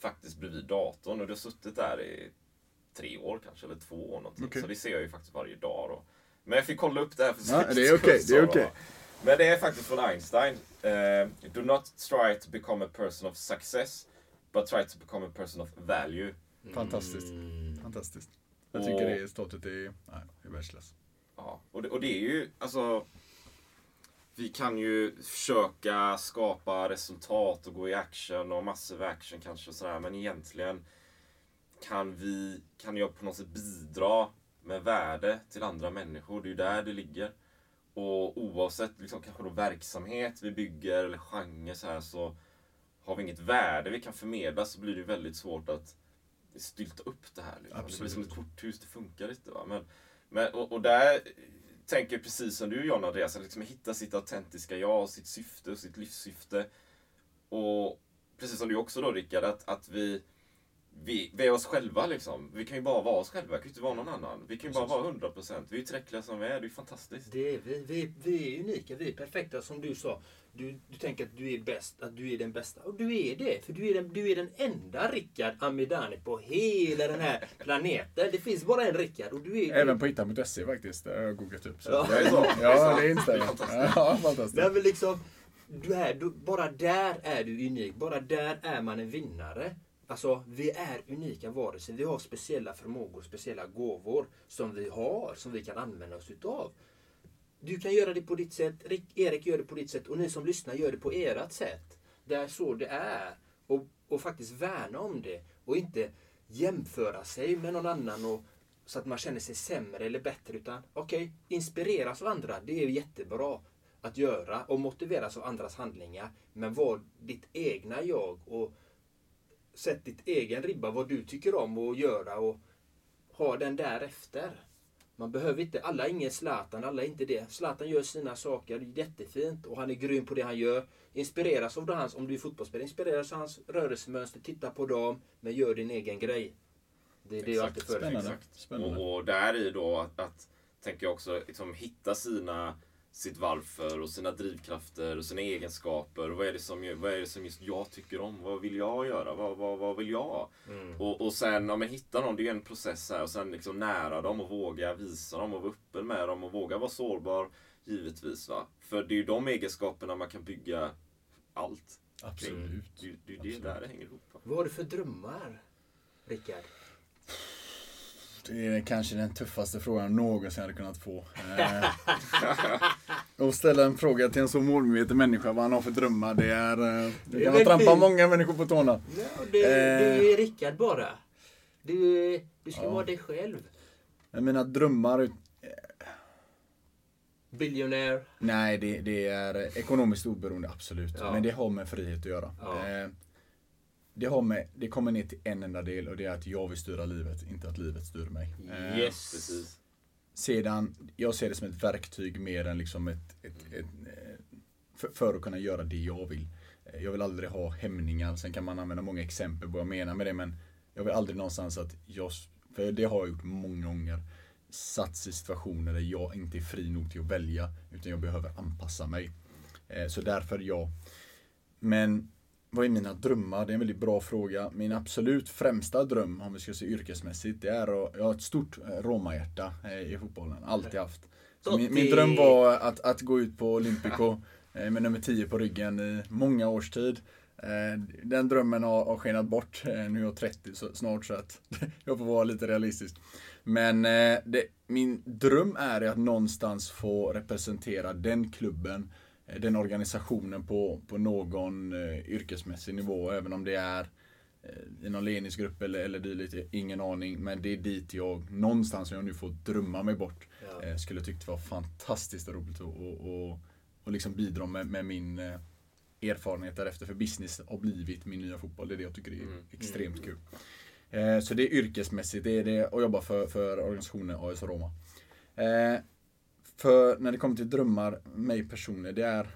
faktiskt bredvid datorn och det har suttit där i tre år kanske, eller två år någonting. Okej. Så det ser jag ju faktiskt varje dag då. Men jag fick kolla upp det här för Ja, det är okej, okej. då. Men det är faktiskt från Einstein. Eh, Do not try to become a person of success, but try to become a person of value. Fantastiskt. Mm. Fantastiskt. Jag tycker Och- det statutet är, nej, det är världsklass. Ja, och det, och det är ju alltså... Vi kan ju försöka skapa resultat och gå i action och massiv action kanske och sådär. Men egentligen kan vi, kan jag på något sätt bidra med värde till andra människor. Det är ju där det ligger. Och oavsett liksom, kanske då verksamhet vi bygger eller genre så här så har vi inget värde vi kan förmedla så blir det väldigt svårt att stylta upp det här. Liksom. Det blir som ett Absolut. korthus, det funkar inte. Va? Men, men, och, och där tänker jag precis som du John Andreas, att liksom hitta sitt autentiska jag, sitt syfte och sitt livssyfte. Och precis som du också då Rickard, att, att vi, vi, vi är oss själva liksom. Vi kan ju bara vara oss själva, vi kan ju inte vara någon annan. Vi kan ju bara vara 100%. Vi är ju tillräckliga som vi är, det är ju fantastiskt. Det är vi. Vi, vi är unika, vi är perfekta som du sa. Du, du tänker att du är bäst, att du är den bästa. Och du är det. För du är den, du är den enda Rickard Amidani på hela den här planeten. Det finns bara en Rickard och du är... Även på hitta.se faktiskt. Det har jag googlat upp. Så. Ja. Det är så? Ja, det jag. fantastiskt. Ja, fantastiskt. Nej, men liksom, du är, du, bara där är du unik. Bara där är man en vinnare. Alltså, vi är unika varelser. Vi har speciella förmågor, speciella gåvor som vi har, som vi kan använda oss utav. Du kan göra det på ditt sätt, Rick, Erik gör det på ditt sätt och ni som lyssnar gör det på ert sätt. Det är så det är. Och, och faktiskt värna om det. Och inte jämföra sig med någon annan och, så att man känner sig sämre eller bättre. Utan okej, inspireras av andra. Det är jättebra att göra och motiveras av andras handlingar. Men var ditt egna jag och sätt ditt egen ribba vad du tycker om att göra och ha den därefter. Man behöver inte, alla är ingen Zlatan, alla är inte det. Zlatan gör sina saker jättefint och han är grym på det han gör. Inspireras av det hans, om du är fotbollsspelare, inspireras av hans rörelsemönster, titta på dem, men gör din egen grej. Det är det jag alltid Exakt, föredrar. Spännande. Spännande. Och, och där i då att, att tänker jag också liksom, hitta sina sitt varför och sina drivkrafter och sina egenskaper. Och vad är det som, vad är det som just jag tycker om? Vad vill jag göra? Vad, vad, vad vill jag? Mm. Och, och sen om man hittar någon, det är ju en process här. Och sen liksom nära dem och våga visa dem och vara öppen med dem och våga vara sårbar. Givetvis va. För det är ju de egenskaperna man kan bygga allt. kring. Absolut. Det, det, det är Absolut. där det hänger ihop. Va? Vad har du för drömmar, Rickard? Det är kanske den tuffaste frågan någonsin jag hade kunnat få. Eh, och ställa en fråga till en så målmedveten människa vad han har för drömmar. Det är... eh, Det kan trampa många människor på tårna. Ja, Eh. Du är Rickard bara. Du, du ska Ja. vara dig själv. Men Mina drömmar... Billionaire. Nej, det, det är ekonomiskt oberoende, absolut. Ja. Men det har med frihet att göra. Ja. Eh, det, har med, det kommer ner till en enda del och det är att jag vill styra livet, inte att livet styr mig. Eh, Yes. Precis. Sedan, jag ser det som ett verktyg mer än liksom ett, ett, ett, eh, för, för att kunna göra det jag vill. Eh, Jag vill aldrig ha hämningar, sen kan man använda många exempel på vad jag menar med det men jag vill aldrig någonstans att jag, för det har jag gjort många gånger, satts i situationer där jag inte är fri nog till att välja utan jag behöver anpassa mig. Eh, Så därför ja. Men vad är mina drömmar? Det är en väldigt bra fråga. Min absolut främsta dröm, om vi ska se yrkesmässigt, det är att, jag har ett stort eh, Roma-hjärta eh, i fotbollen. Alltid haft. Min, min dröm var att, att gå ut på Olympico eh, med nummer 10 på ryggen i många års tid. Den drömmen har, har skenat bort. Nu är jag 30 så, snart så att jag får vara lite realistisk. Men det, min dröm är att någonstans få representera den klubben, den organisationen på, på någon eh, yrkesmässig nivå. Även om det är eh, i någon ledningsgrupp eller, eller dylikt, ingen aning. Men det är dit jag, någonstans om jag nu får drömma mig bort, Ja. eh, skulle tyckt det var fantastiskt roligt att och, och, och liksom bidra med, med min erfarenhet därefter. För business har blivit min nya fotboll. Det är det jag tycker är extremt kul. Så det är yrkesmässigt, det är det att jobba för, för organisationen AS Roma. För när det kommer till drömmar, mig personligen, det är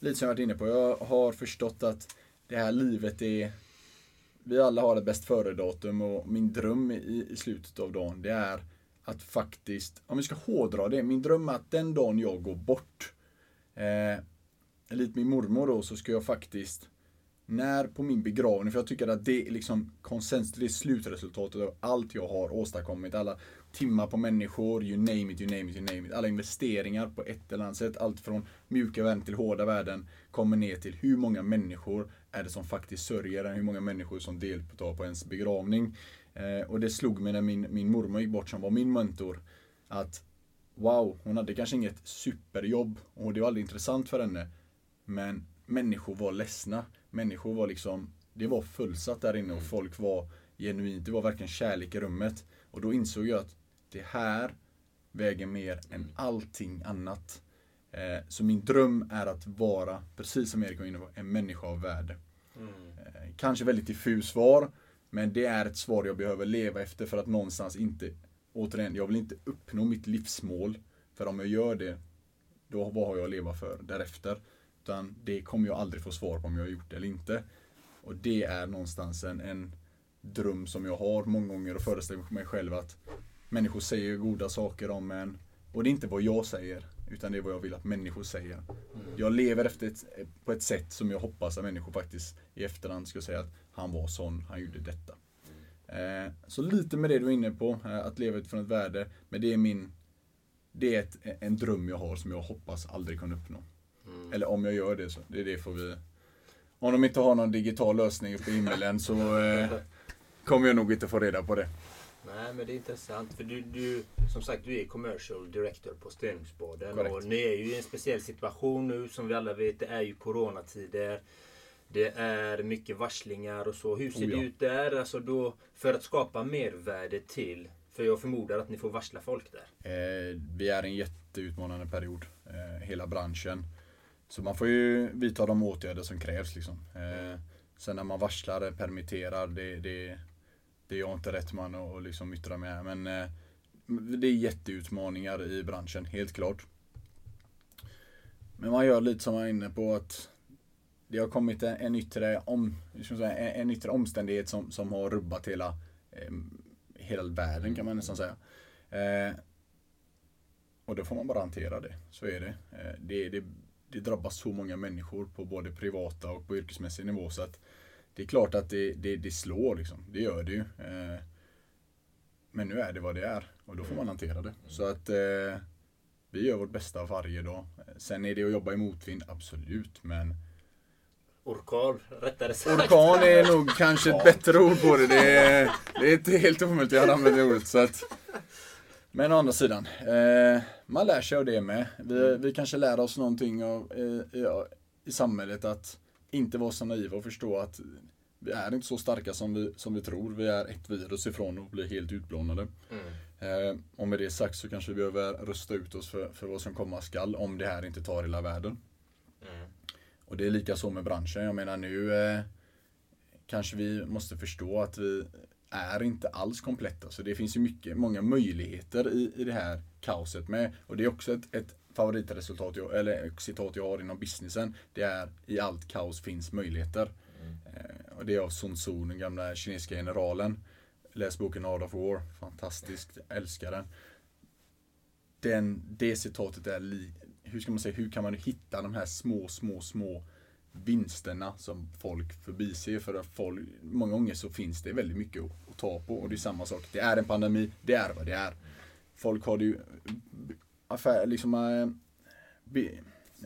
lite som jag varit inne på. Jag har förstått att det här livet är vi alla har ett bäst före-datum och min dröm i, i slutet av dagen det är att faktiskt, om vi ska hårdra det, min dröm är att den dagen jag går bort, eh, lite min mormor då, så ska jag faktiskt när på min begravning, för jag tycker att det är liksom konsensus, det är slutresultatet av allt jag har åstadkommit. Alla timmar på människor, you name it, you name it, you name it. Alla investeringar på ett eller annat sätt, allt från mjuka värden till hårda värden, kommer ner till hur många människor är det som faktiskt sörjer en, hur många människor som deltar på ens begravning. Eh, och det slog mig när min, min mormor gick bort som var min mentor, att wow, hon hade kanske inget superjobb och det var aldrig intressant för henne. Men människor var ledsna. Människor var liksom, det var fullsatt där inne och folk var genuint, det var verkligen kärlek i rummet. Och då insåg jag att det här väger mer än allting annat. Eh, så min dröm är att vara, precis som Erik var inne på, en människa av värde. Eh, kanske väldigt diffus svar, men det är ett svar jag behöver leva efter för att någonstans inte, återigen, jag vill inte uppnå mitt livsmål. För om jag gör det, då vad har jag att leva för därefter? Utan det kommer jag aldrig få svar på om jag har gjort det eller inte. Och det är någonstans en, en dröm som jag har många gånger och föreställer mig själv att människor säger goda saker om en. Och det är inte vad jag säger, utan det är vad jag vill att människor säger. Jag lever efter ett, på ett sätt som jag hoppas att människor faktiskt i efterhand ska säga att han var sån, han gjorde detta. Eh, så lite med det du var inne på, eh, att leva utifrån ett värde. Men det är min det är ett, en dröm jag har som jag hoppas aldrig kunna uppnå. Eller om jag gör det så, det är det får vi... Om de inte har någon digital lösning på himmelen så eh, kommer jag nog inte få reda på det. Nej men det är intressant för du, du som sagt du är commercial director på Stenungsbaden och ni är ju i en speciell situation nu som vi alla vet. Det är ju coronatider. Det är mycket varslingar och så. Hur ser Oh ja. det ut där? Alltså då, för att skapa mervärde till för jag förmodar att ni får varsla folk där. Eh, vi är i en jätteutmanande period, eh, hela branschen. Så man får ju vidta de åtgärder som krävs. Liksom. Eh, sen när man varslar, permitterar, det, det, det är jag inte rätt man att liksom yttra mig här. Men eh, det är jätteutmaningar i branschen, helt klart. Men man gör lite som jag är inne på att det har kommit en, en, yttre, om, man säga, en, en yttre omständighet som, som har rubbat hela, eh, hela världen kan man nästan säga. Eh, och då får man bara hantera det. Så är det. Eh, det, det. Det drabbar så många människor på både privata och på yrkesmässig nivå. Så att det är klart att det, det, det slår liksom. Det gör det ju. Eh, men nu är det vad det är. Och då får man hantera det. Så att eh, vi gör vårt bästa varje dag. Sen är det att jobba i motvind, absolut. Men Orkan rättare sagt. orkan är nog kanske ett bättre ord på det. Det är, det är inte helt omöjligt jag hade använt det ordet. Så att, men å andra sidan, eh, man lär sig av det med. Vi, vi kanske lär oss någonting av, eh, i, i samhället att inte vara så naiva och förstå att vi är inte så starka som vi, som vi tror. Vi är ett virus ifrån att bli helt utplånade. Eh, och med det sagt så kanske vi behöver rusta ut oss för, för vad som komma skall om det här inte tar hela världen. Och det är lika så med branschen. Jag menar nu eh, kanske vi måste förstå att vi är inte alls kompletta. Så det finns ju mycket, många möjligheter i, i det här kaoset med. Och det är också ett, ett favoritresultat, jag, eller citat jag har inom businessen. Det är i allt kaos finns möjligheter. Eh, och det är av Sun Tzu, den gamla kinesiska generalen. Läs boken Art of War. Fantastiskt, älskar den. den det citatet är li, hur ska man säga, hur kan man hitta de här små, små, små vinsterna som folk förbiser. För att folk, många gånger så finns det väldigt mycket att ta på. Och det är samma sak. Det är en pandemi, det är vad det är. Folk har det ju, affär, liksom, eh, be,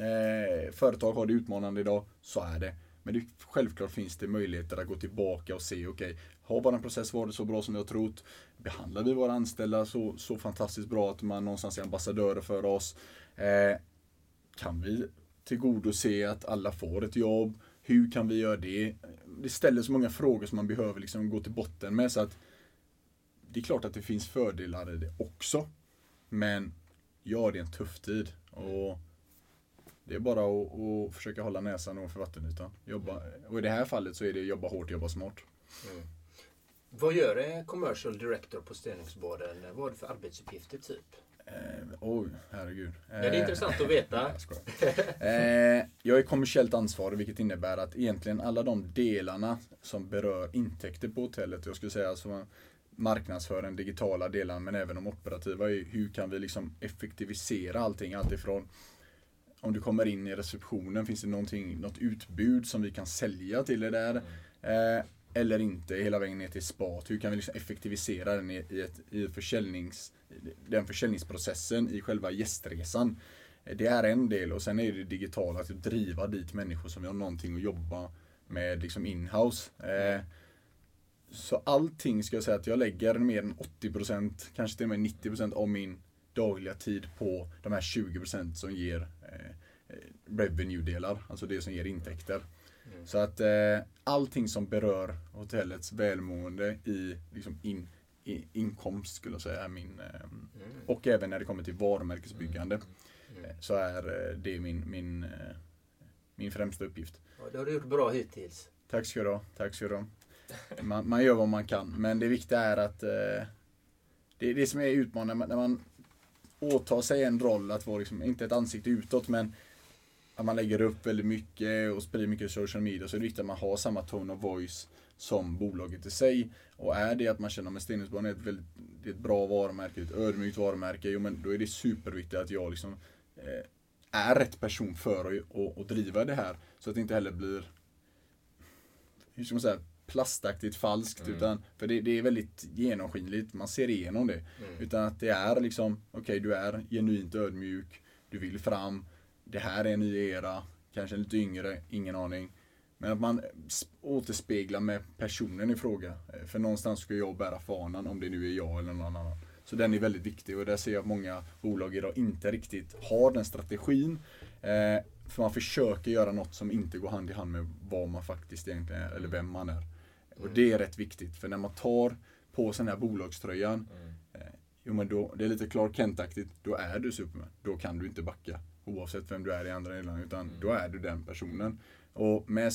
eh, företag har det utmanande idag, så är det. Men det, självklart finns det möjligheter att gå tillbaka och se, okej, okay, har vår process varit så bra som vi har trott? Behandlar vi våra anställda så, så fantastiskt bra att man någonstans är ambassadörer för oss? Eh, kan vi tillgodose att alla får ett jobb? Hur kan vi göra det? Det ställer så många frågor som man behöver liksom gå till botten med. så att Det är klart att det finns fördelar i det också. Men ja, det är en tuff tid. Och det är bara att, att försöka hålla näsan ovanför vattenytan. Jobba, och i det här fallet så är det jobba hårt, jobba smart. Mm. Vad gör en commercial director på Stenungsbaden? Vad är det för arbetsuppgifter typ? Eh, oj, herregud. Ja, det är eh, intressant att veta. eh, jag är kommersiellt ansvarig vilket innebär att egentligen alla de delarna som berör intäkter på hotellet, jag skulle säga alltså marknadsför den digitala delen men även de operativa, hur kan vi liksom effektivisera allting? Alltifrån om du kommer in i receptionen, finns det något utbud som vi kan sälja till dig där? Eh, eller inte, hela vägen ner till spat. Hur kan vi liksom effektivisera den i, i, ett, i försäljnings, den försäljningsprocessen i själva gästresan? Eh, det är en del och sen är det digitala, att driva dit människor som har någonting att jobba med liksom inhouse. Eh, så allting ska jag säga att jag lägger mer än 80%, kanske till och med 90% av min dagliga tid på de här 20% som ger eh, revenue-delar, alltså det som ger intäkter. Mm. Så att eh, allting som berör hotellets välmående i liksom in, i, inkomst skulle jag säga är min eh, mm. och även när det kommer till varumärkesbyggande mm. mm. Eh, så är eh, det min, min, eh, min främsta uppgift. Ja, det har du gjort bra hittills. Tack ska du ha. Tack ska du ha. Man, man gör vad man kan men det viktiga är att eh, det, det som är utmanande när man åtar sig en roll att vara liksom, inte ett ansikte utåt men att man lägger upp väldigt mycket och sprider mycket social media så är det viktigt att man har samma tone of voice som bolaget i sig. Och är det att man känner att Stenungsbanan är ett väldigt det är ett bra varumärke, ett ödmjukt varumärke, jo men då är det superviktigt att jag liksom eh, är rätt person för att och, driva det här. Så att det inte heller blir, hur ska man säga, plastaktigt falskt. Mm. Utan, för det, det, är väldigt genomskinligt, man ser igenom det. Mm. Utan att det är liksom, okej okay, du är genuint ödmjuk, du vill fram, det här är en ny era, kanske lite yngre, ingen aning. Men att man återspeglar med personen i fråga. Eh, för någonstans ska jag bära fanan, om det nu är jag eller någon annan. Så den är väldigt viktig och där ser jag att många bolag idag inte riktigt har den strategin. Eh, för man försöker göra något som inte går hand i hand med vad man faktiskt egentligen är, eller vem man är. Och det är rätt viktigt, för när man tar på sig den här bolagströjan, mm. eh, jo men då, det är lite Clark Kent-aktigt, då är du Superman. Då kan du inte backa. Oavsett vem du är i andra delar, utan mm. då är du den personen. Och med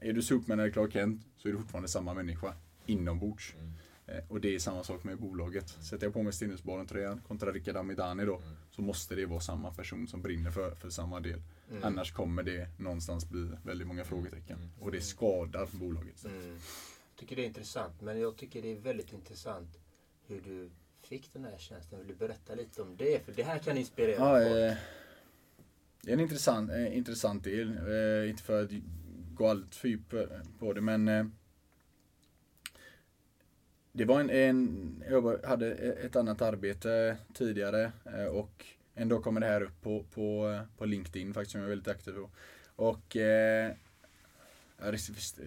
är du Superman eller Clark Kent så är du fortfarande samma människa inombords. Mm. Eh, och det är samma sak med bolaget. Sätter jag på mig Stenhusbaren-tröjan kontra Rickard Amidani då, mm. så måste det vara samma person som brinner för, för samma del. Mm. Annars kommer det någonstans bli väldigt många frågetecken. Mm. Och det skadar bolaget. Tycker det är intressant, men jag tycker det är väldigt intressant hur du fick den här tjänsten. Vill du berätta lite om det? För det här kan inspirera ja, folk. Eh, det är en intressant, eh, intressant del. Eh, inte för att gå allt för djupt på det men eh, det var en, en, jag hade ett annat arbete tidigare eh, och en dag kommer det här upp på, på, på LinkedIn faktiskt som jag är väldigt aktiv på. Och eh, jag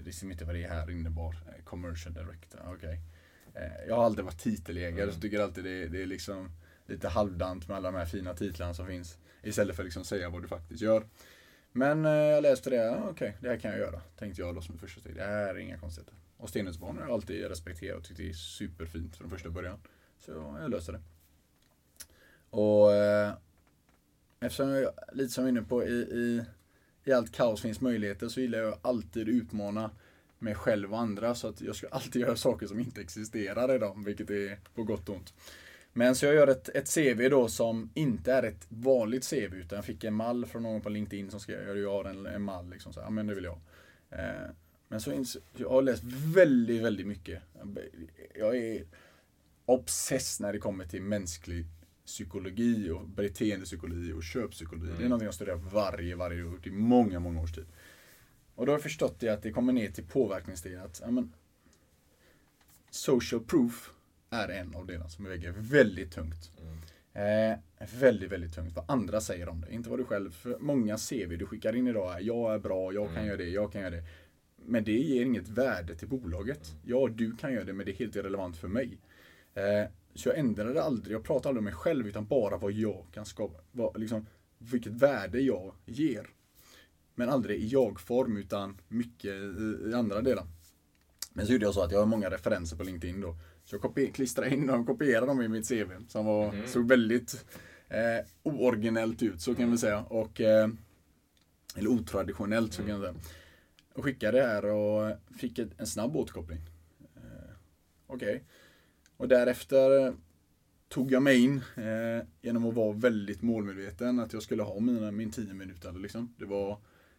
visste inte vad det här innebar. Eh, commercial director, okej. Okay. Eh, jag har aldrig varit titelägare mm. så tycker alltid det, det är liksom lite halvdant med alla de här fina titlarna som finns. Istället för att liksom säga vad du faktiskt gör. Men eh, jag läste det, okej, okay, det här kan jag göra. Tänkte jag då som första steg. Det här är inga konstigheter. Och Stenhusbarn har jag alltid respekterat och tyckt det är superfint från första början. Så jag löste det. Och eh, eftersom jag, lite som jag är inne på, i, i, i allt kaos finns möjligheter så gillar jag alltid utmana mig själv och andra. Så att jag ska alltid göra saker som inte existerar idag, vilket är på gott och ont. Men så jag gör ett, ett CV då som inte är ett vanligt CV utan jag fick en mall från någon på LinkedIn som skrev, jag har en, en mall liksom så ja men det vill jag. Eh, men så ins- jag har läst väldigt, väldigt mycket. Jag är obsess när det kommer till mänsklig psykologi och beteendepsykologi och köppsykologi. Det är någonting jag studerar varje, varje år i många, många års tid. Och då har jag förstått det att det kommer ner till påverkningsdelen. Att, ja, men, social proof är en av delarna som väger väldigt tungt. Eh, väldigt, väldigt tungt. Vad andra säger om det. Inte vad du själv, för många CV du skickar in idag är jag är bra, jag kan göra det, jag kan göra det. Men det ger inget värde till bolaget. Ja, du kan göra det, men det är helt irrelevant för mig. Eh, så jag ändrade aldrig, jag pratar aldrig om mig själv, utan bara vad jag kan skapa. Vad, liksom, vilket värde jag ger. Men aldrig i jag-form, utan mycket i, i andra delar. Men så gjorde jag så att jag har många referenser på LinkedIn då. Så jag klistrade in dem, kopierade dem i mitt CV. Som var, såg väldigt eh, ooriginellt ut, så kan vi säga. Och, eh, eller otraditionellt, så kan jag säga. Och skickade det här och fick ett, en snabb återkoppling. Eh, Okej. Och därefter tog jag mig in eh, genom att vara väldigt målmedveten. Att jag skulle ha mina, min 10 minuter. Liksom. Det var,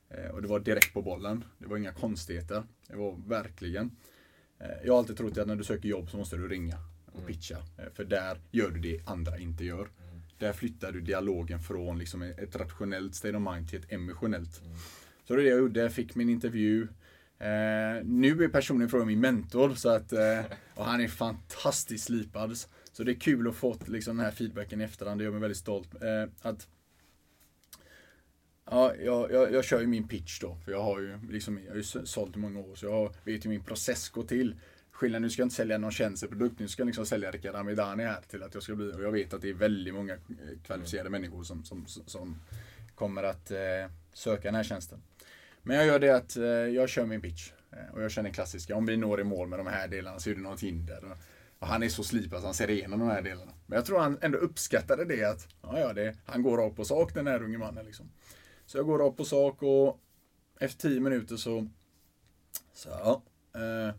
eh, och det var direkt på bollen. Det var inga konstigheter. Det var verkligen. Eh, jag har alltid trott att när du söker jobb så måste du ringa och pitcha. Eh, för där gör du det andra inte gör. Där flyttar du dialogen från liksom ett rationellt state of mind till ett emotionellt. Så det är det jag gjorde. Jag fick min intervju. Eh, nu är personen från min mentor så att, eh, och han är fantastiskt slipad. Så det är kul att få liksom, den här feedbacken i efterhand. Det gör mig väldigt stolt. Eh, att, ja, jag, jag, jag kör ju min pitch då. För jag har ju, liksom, jag har ju sålt i många år så jag vet hur min process går till. Skillnaden, nu ska jag inte sälja någon tjänsteprodukt, nu ska jag liksom sälja Rickard Amidani här till att jag ska bli, och jag vet att det är väldigt många kvalificerade kvalificerade människor som, som, som kommer att eh, söka den här tjänsten. Men jag gör det att eh, jag kör min pitch. Eh, och jag känner klassiska, om vi når i mål med de här delarna så är det något hinder. Och, han är så slipad så han ser igenom de här delarna. Men jag tror han ändå uppskattade det att, ja ja, det, han går rakt på sak den här unge mannen liksom. Så jag går rakt på sak och efter tio minuter så, så ja, eh,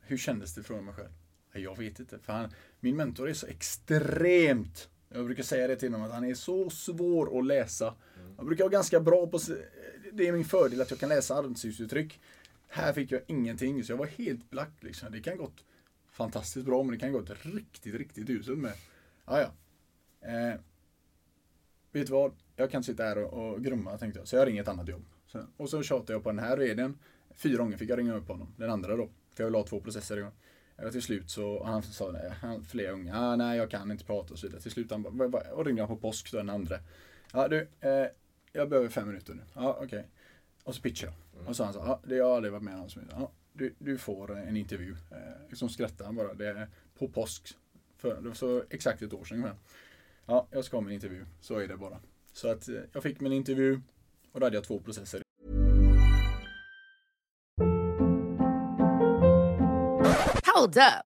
hur kändes det från mig själv? Jag vet inte, för han, min mentor är så extremt jag brukar säga det till honom att han är så svår att läsa. Jag brukar vara ganska bra på, det är min fördel att jag kan läsa ansiktsuttryck. Här fick jag ingenting, så jag var helt black liksom. Det kan gått fantastiskt bra, men det kan gått riktigt, riktigt uselt med. Ja, ja. Eh, vet du vad? Jag kan inte sitta här och, och grumma, tänkte jag. Så jag ringer ett annat jobb. Så, och så tjatade jag på den här vdn. Fyra gånger fick jag ringa upp honom. Den andra då. För jag vill ha två processer igång. Och eh, till slut så, han sa nej, han, flera gånger, ah, nej jag kan inte prata och så vidare. Till slut han bara, och ringde han på påsk då, den andra. Ja du, eh, jag behöver fem minuter nu. Ja okej. Och så pitchade jag. Och så han sa, ja det har jag aldrig varit med om. Ja, du, du får en intervju. Eh, liksom skrattade han bara. Det är på påsk. För, det var så exakt ett år sedan ungefär. Ja, jag ska ha min intervju. Så är det bara. Så att eh, jag fick min intervju och då hade jag två processer. Hold up.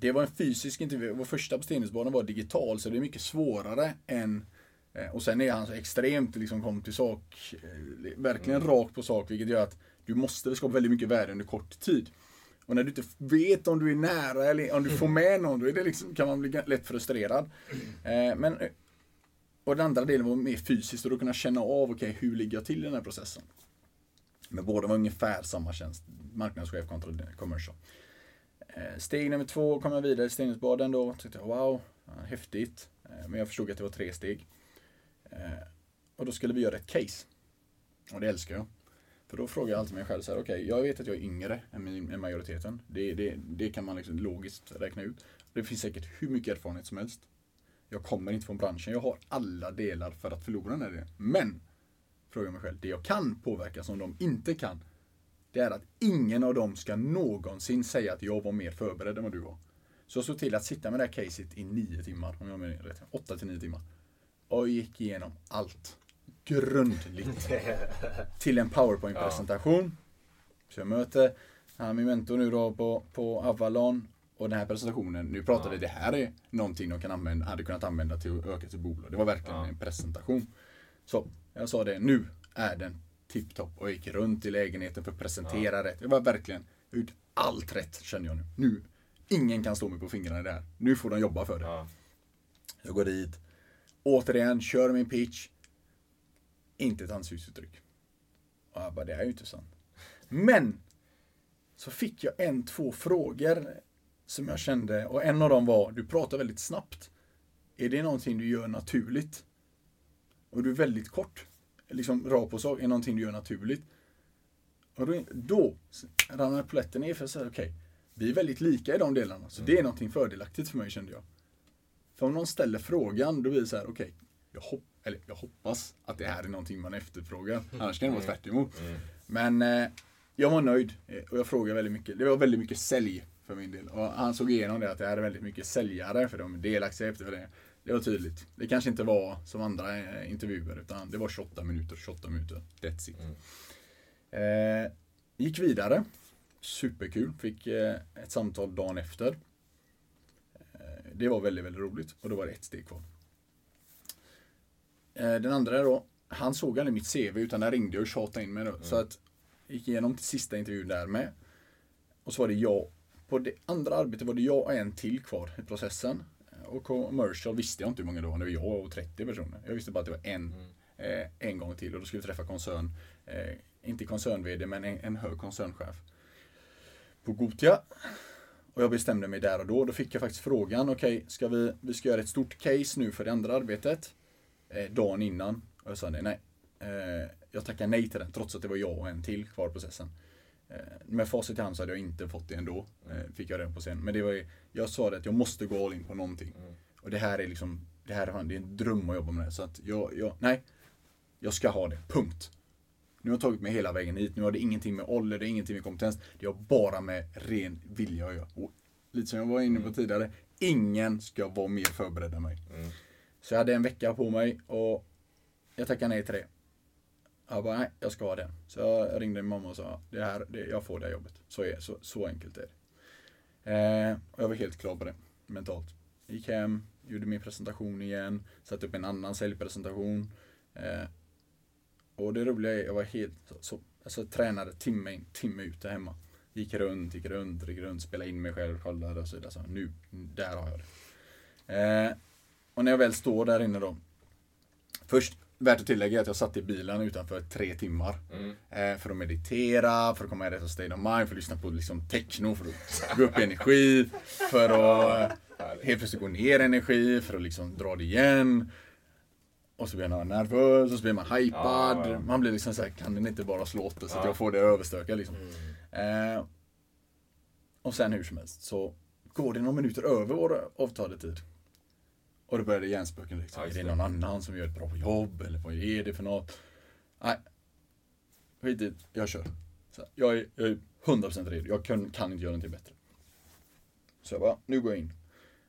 Det var en fysisk intervju. Vår första på Stenhusbanan var digital, så det är mycket svårare än eh, och sen är han så extremt liksom kom till sak, eh, verkligen rak på sak, vilket gör att du måste skapa väldigt mycket värde under kort tid. Och när du inte vet om du är nära eller om du får med någon, då är det liksom, kan man bli lätt frustrerad. Eh, men, och den andra delen var mer fysiskt, och då kunna känna av, okej, hur ligger jag till i den här processen? Men båda var ungefär samma tjänst. Marknadschef kontra commercial. Eh, steg nummer två kom jag vidare i Stenungsbaden. då. Tyckte jag wow, häftigt. Eh, men jag förstod att det var tre steg. Eh, och då skulle vi göra ett case. Och det älskar jag. För då frågar jag alltid mig själv så här, okej, okay, jag vet att jag är yngre än, än majoriteten. Det, det, det kan man liksom logiskt räkna ut. Det finns säkert hur mycket erfarenhet som helst. Jag kommer inte från branschen. Jag har alla delar för att förlora den här delen. Men, frågar jag mig själv, det jag kan påverka som de inte kan. Det är att ingen av dem ska någonsin säga att jag var mer förberedd än vad du var. Så jag såg till att sitta med det här caset i nio timmar, om jag minns rätt. Åtta till nio timmar. Och gick igenom allt. Grundligt. till en powerpoint-presentation. Så jag möter han, min mentor nu då på, på Avalon. Och den här presentationen, nu pratar vi, det här är någonting de kan använda, hade kunnat använda till att öka sitt bolag. Det var verkligen ja. en presentation. Så jag sa det, nu är den tipptopp och jag gick runt i lägenheten för att presentera ja. rätt. Det var verkligen, jag gjort allt rätt känner jag nu. Nu, ingen kan stå mig på fingrarna där. Nu får de jobba för det. Ja. Jag går dit, återigen, kör min pitch. Inte ett ansiktsuttryck. Och jag bara, det är ju inte sant. Men, så fick jag en, två frågor som jag kände, och en av dem var, du pratar väldigt snabbt. Är det någonting du gör naturligt? Och du är väldigt kort. Liksom rakt på sak, är någonting du gör naturligt? Och då, då ramlade polletten ner för jag sa, okej, okay, vi är väldigt lika i de delarna. Så det är någonting fördelaktigt för mig kände jag. För om någon ställer frågan, då blir det så här, okej, okay, jag, hopp, eller jag hoppas att det här är någonting man efterfrågar. Annars kan det vara tvärt emot. Mm. Men eh, jag var nöjd och jag frågade väldigt mycket. Det var väldigt mycket sälj för min del. Och han såg igenom det att det här är väldigt mycket säljare för de är delaktiga efter det. Det var tydligt. Det kanske inte var som andra eh, intervjuer utan det var 28 minuter, 28 minuter. That's it. Mm. Eh, gick vidare. Superkul. Fick eh, ett samtal dagen efter. Eh, det var väldigt, väldigt roligt och då var det ett steg kvar. Eh, den andra då, han såg aldrig mitt CV utan där ringde jag och tjatade in mig då. Mm. Så att gick igenom till sista intervjun där med. Och så var det jag på det andra arbetet var det jag och en till kvar i processen. Och commercial visste jag inte hur många det var, det var jag och 30 personer. Jag visste bara att det var en, mm. eh, en gång till och då skulle vi träffa koncern, eh, inte koncern-VD men en, en hög koncernchef. På Gotia. Och jag bestämde mig där och då. Då fick jag faktiskt frågan, okej, okay, ska vi, vi ska göra ett stort case nu för det andra arbetet. Eh, dagen innan. Och jag sa nej, nej. Eh, jag tackar nej till den trots att det var jag och en till kvar i processen. Eh, med facit i hand så hade jag inte fått det ändå. Mm. Fick jag det på scen. Men det var jag sa det att jag måste gå all in på någonting. Mm. Och det här är liksom, det här är, det är en dröm att jobba med det. Så att jag, jag, nej. Jag ska ha det, punkt. Nu har jag tagit mig hela vägen hit. Nu har det ingenting med ålder, det är ingenting med kompetens. Det har bara med ren vilja att göra. Och lite som jag var inne på mm. tidigare. Ingen ska vara mer förberedd än mig. Mm. Så jag hade en vecka på mig och jag tackade nej till det. Jag bara, nej, jag ska ha den. Så jag ringde min mamma och sa, det här, det, jag får det här jobbet. Så, är, så, så enkelt är det. Eh, och jag var helt klar på det, mentalt. Gick hem, gjorde min presentation igen, satte upp en annan säljpresentation. Eh, och det roliga är, jag var helt, så, alltså tränade timme in, timme ut där hemma. Gick runt, gick runt, gick runt, spelade in mig själv, kollade och så vidare. Så nu, där har jag det. Eh, och när jag väl står där inne då. Först Värt att tillägga att jag satt i bilen utanför tre timmar. Mm. Eh, för att meditera, för att komma i rätt state of mind, för att lyssna på liksom, techno, för att gå upp i energi. För att eh, helt plötsligt gå ner i energi, för att liksom dra det igen. Och så blir man nervös, och så blir man hypad. Ja, ja. Man blir liksom såhär, kan den inte bara slå åt det så att jag får det överstökat liksom. Mm. Eh, och sen hur som helst så går det några minuter över vår avtalade tid. Och då började hjärnspöken liksom. Ja, är det någon annan som gör ett bra jobb? Eller vad är det för något? Nej. Skit i jag kör. Så jag, är, jag är 100% redo. Jag kan, kan inte göra någonting bättre. Så jag bara, nu går jag in.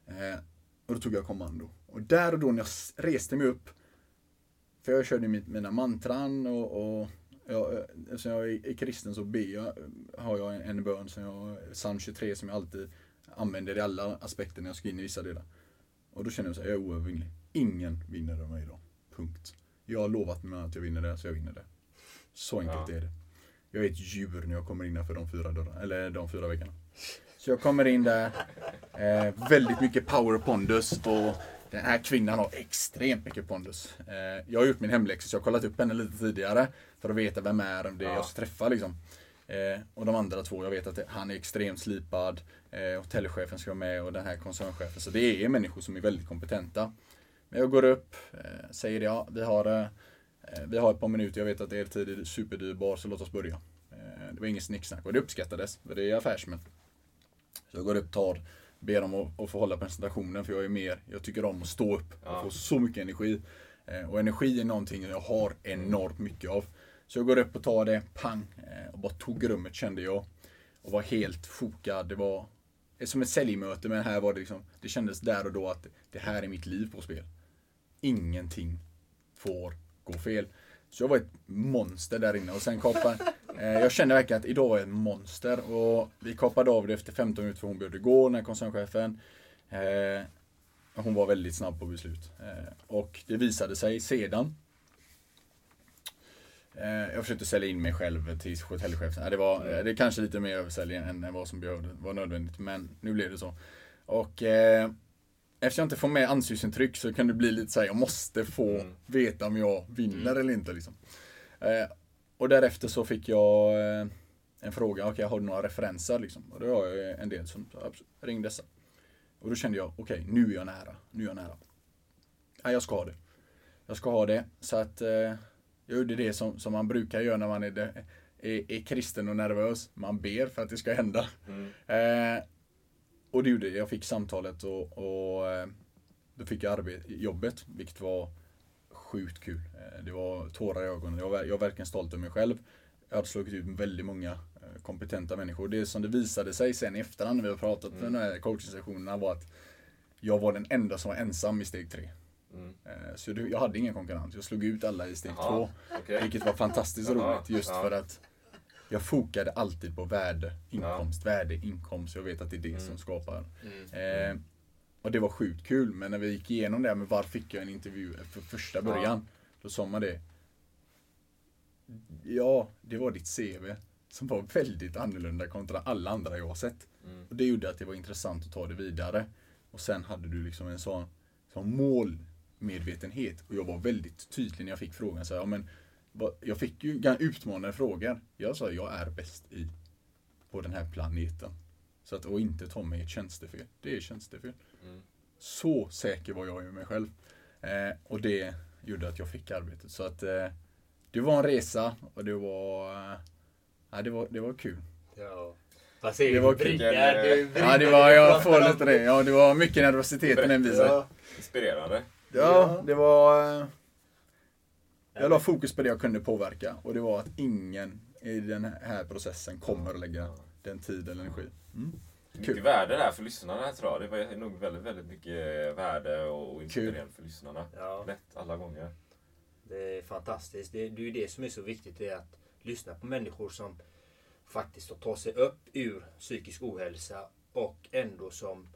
Eh, och då tog jag kommando. Och där och då när jag reste mig upp. För jag körde mina mantran och, och jag, eftersom jag är kristen så ber jag, har jag en, en bön som jag, psalm 23 som jag alltid använder i alla aspekter när jag ska in i vissa delar. Och då känner jag så här, jag är oövervinnlig. Ingen vinner över mig idag. Punkt. Jag har lovat mig att jag vinner det, så jag vinner det. Så enkelt ja. är det. Jag är ett djur när jag kommer innanför de fyra dörrarna, eller de fyra väggarna. Så jag kommer in där, eh, väldigt mycket power pondus och den här kvinnan har extremt mycket pondus. Eh, jag har gjort min hemläxa så jag har kollat upp henne lite tidigare. För att veta vem är det jag ska träffa liksom. Eh, och de andra två, jag vet att det, han är extremt slipad. Eh, hotellchefen ska vara med och den här koncernchefen. Så det är människor som är väldigt kompetenta. Men jag går upp, eh, säger ja, vi har, eh, vi har ett par minuter, jag vet att er tid är superdyrbar så låt oss börja. Eh, det var inget snicksnack och det uppskattades, för det är affärsmän. Så jag går upp, tar, ber dem att, att få hålla presentationen för jag är mer, jag tycker om att stå upp. Jag får så mycket energi. Eh, och energi är någonting jag har enormt mycket av. Så jag går upp och tar det, pang, eh, och bara tog rummet kände jag. Och var helt fokad. Det var som ett säljmöte men här var det liksom, det kändes där och då att det här är mitt liv på spel. Ingenting får gå fel. Så jag var ett monster där inne och sen kapade, eh, jag kände verkligen att idag var jag ett monster och vi kapade av det efter 15 minuter för hon behövde gå, den här koncernchefen. Eh, hon var väldigt snabb på beslut. Eh, och det visade sig sedan jag försökte sälja in mig själv till hotellchefen. Det var mm. det kanske lite mer översäljning än vad som behövde, var nödvändigt. Men nu blev det så. Och eh, eftersom jag inte får med ansiktsintryck så kan det bli lite såhär, jag måste få mm. veta om jag vinner mm. eller inte. Liksom. Eh, och därefter så fick jag eh, en fråga, okej okay, har du några referenser? Liksom? Och då har jag en del som, ring dessa. Och då kände jag, okej okay, nu är jag nära. Nu är jag nära. Ja, jag ska ha det. Jag ska ha det. Så att eh, jag gjorde det som, som man brukar göra när man är, är, är kristen och nervös. Man ber för att det ska hända. Mm. Eh, och det gjorde jag. Jag fick samtalet och, och eh, då fick jag arbet, jobbet, vilket var sjukt kul. Eh, det var tårar i ögonen. Jag var, jag var verkligen stolt över mig själv. Jag hade slagit ut väldigt många eh, kompetenta människor. Det som det visade sig sen i efterhand när vi har pratat mm. de här coaching-sessionerna var att jag var den enda som var ensam i steg tre. Mm. Eh, så jag hade ingen konkurrens. Jag slog ut alla i steg Aha, två. Okay. Vilket var fantastiskt roligt just ja. för att jag fokade alltid på värde, inkomst, ja. värde, inkomst. Jag vet att det är det mm. som skapar. Mm. Eh, och det var sjukt kul. Men när vi gick igenom det med varför fick jag en intervju för första början. Ja. Då sa man det. Ja, det var ditt CV. Som var väldigt annorlunda kontra alla andra jag har sett. Mm. Och det gjorde att det var intressant att ta det vidare. Och sen hade du liksom en sån, sån mål medvetenhet. Och jag var väldigt tydlig när jag fick frågan. Så här, ja, men, jag fick ju utmanande frågor. Jag sa jag är bäst i på den här planeten. Så att, och inte ta mig ett tjänstefel. Det är tjänstefel. Mm. Så säker var jag i mig själv. Eh, och det gjorde att jag fick arbetet. Så att eh, det var en resa och det var, eh, det var, det var kul. Ja. Vad säger det var kul. Ja, det var, jag får lite det. Ja, det var mycket nervositet i den visa. Inspirerande. Ja, det var... Eh, jag la fokus på det jag kunde påverka och det var att ingen i den här processen kommer att lägga den tid eller energi. Mm. Mycket värde där för lyssnarna tror jag. Det var nog väldigt, väldigt mycket värde och inspirerande för lyssnarna. Ja. Lätt alla gånger. Det är fantastiskt. Det, det är ju det som är så viktigt. Det är att lyssna på människor som faktiskt tar sig upp ur psykisk ohälsa och ändå som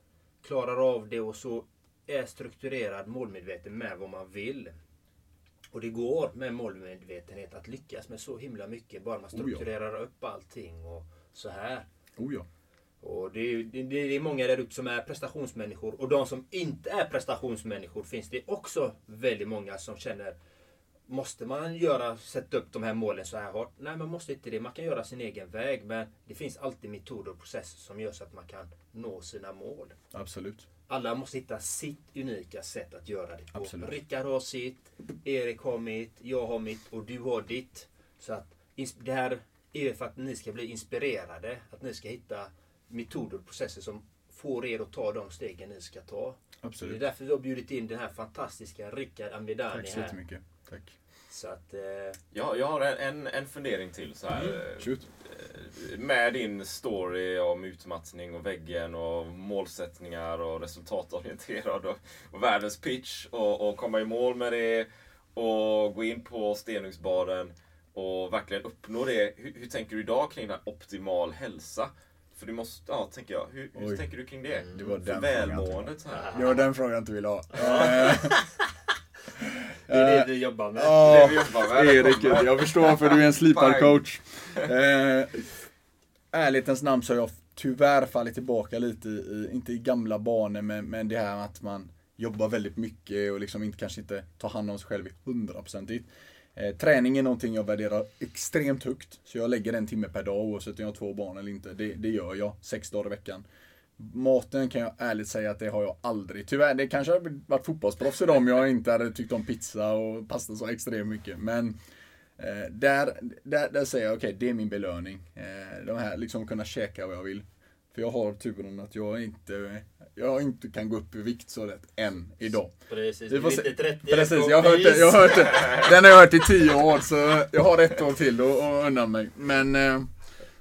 klarar av det och så är strukturerad, målmedveten med vad man vill. Och det går med målmedvetenhet att lyckas med så himla mycket bara man strukturerar oh ja. upp allting och så här. Oh ja. Och det är, det, är många där ute som är prestationsmänniskor och de som inte är prestationsmänniskor finns det också väldigt många som känner Måste man göra, sätta upp de här målen så här hårt? Nej, man måste inte det. Man kan göra sin egen väg. Men det finns alltid metoder och processer som gör så att man kan nå sina mål. Absolut. Alla måste hitta sitt unika sätt att göra det på. Absolut. Rickard har sitt, Erik har mitt, jag har mitt och du har ditt. Så att det här är för att ni ska bli inspirerade. Att ni ska hitta metoder och processer som får er att ta de stegen ni ska ta. Absolut. Det är därför vi har bjudit in den här fantastiska Rickard Amidani Tack så jättemycket. Tack. Så att, eh... ja, jag har en, en fundering till. Så här. Mm. Shoot med din story om utmattning och väggen och målsättningar och resultatorienterad och, och världens pitch och, och komma i mål med det och gå in på stenungsbaden och verkligen uppnå det. Hur, hur tänker du idag kring den optimal hälsa? För du måste, ja, tänker jag. Hur, hur tänker du kring det? det var den För välmåendet här. Det var den frågan jag inte ville ha. det är det vi jobbar med. Ja. Erik, jag förstår varför du är en slipad coach. Eh, ärlighetens namn så har jag tyvärr fallit tillbaka lite i, inte i gamla banor, men, men det här att man jobbar väldigt mycket och liksom inte, kanske inte tar hand om sig själv hundraprocentigt. Eh, träning är någonting jag värderar extremt högt. Så jag lägger en timme per dag oavsett om jag har två barn eller inte. Det, det gör jag, sex dagar i veckan. Maten kan jag ärligt säga att det har jag aldrig. Tyvärr, det kanske hade varit fotbollsproffs idag om jag inte hade tyckt om pizza och pasta så extremt mycket. Men eh, där, där, där säger jag okej, okay, det är min belöning. Eh, de här, liksom kunna käka vad jag vill. För jag har turen att jag inte, jag inte kan gå upp i vikt så lätt än idag. Precis, du är inte 30 Precis, jag har, hört det, jag har hört det. Den har jag hört i 10 år så jag har ett år till att undan mig. Men eh,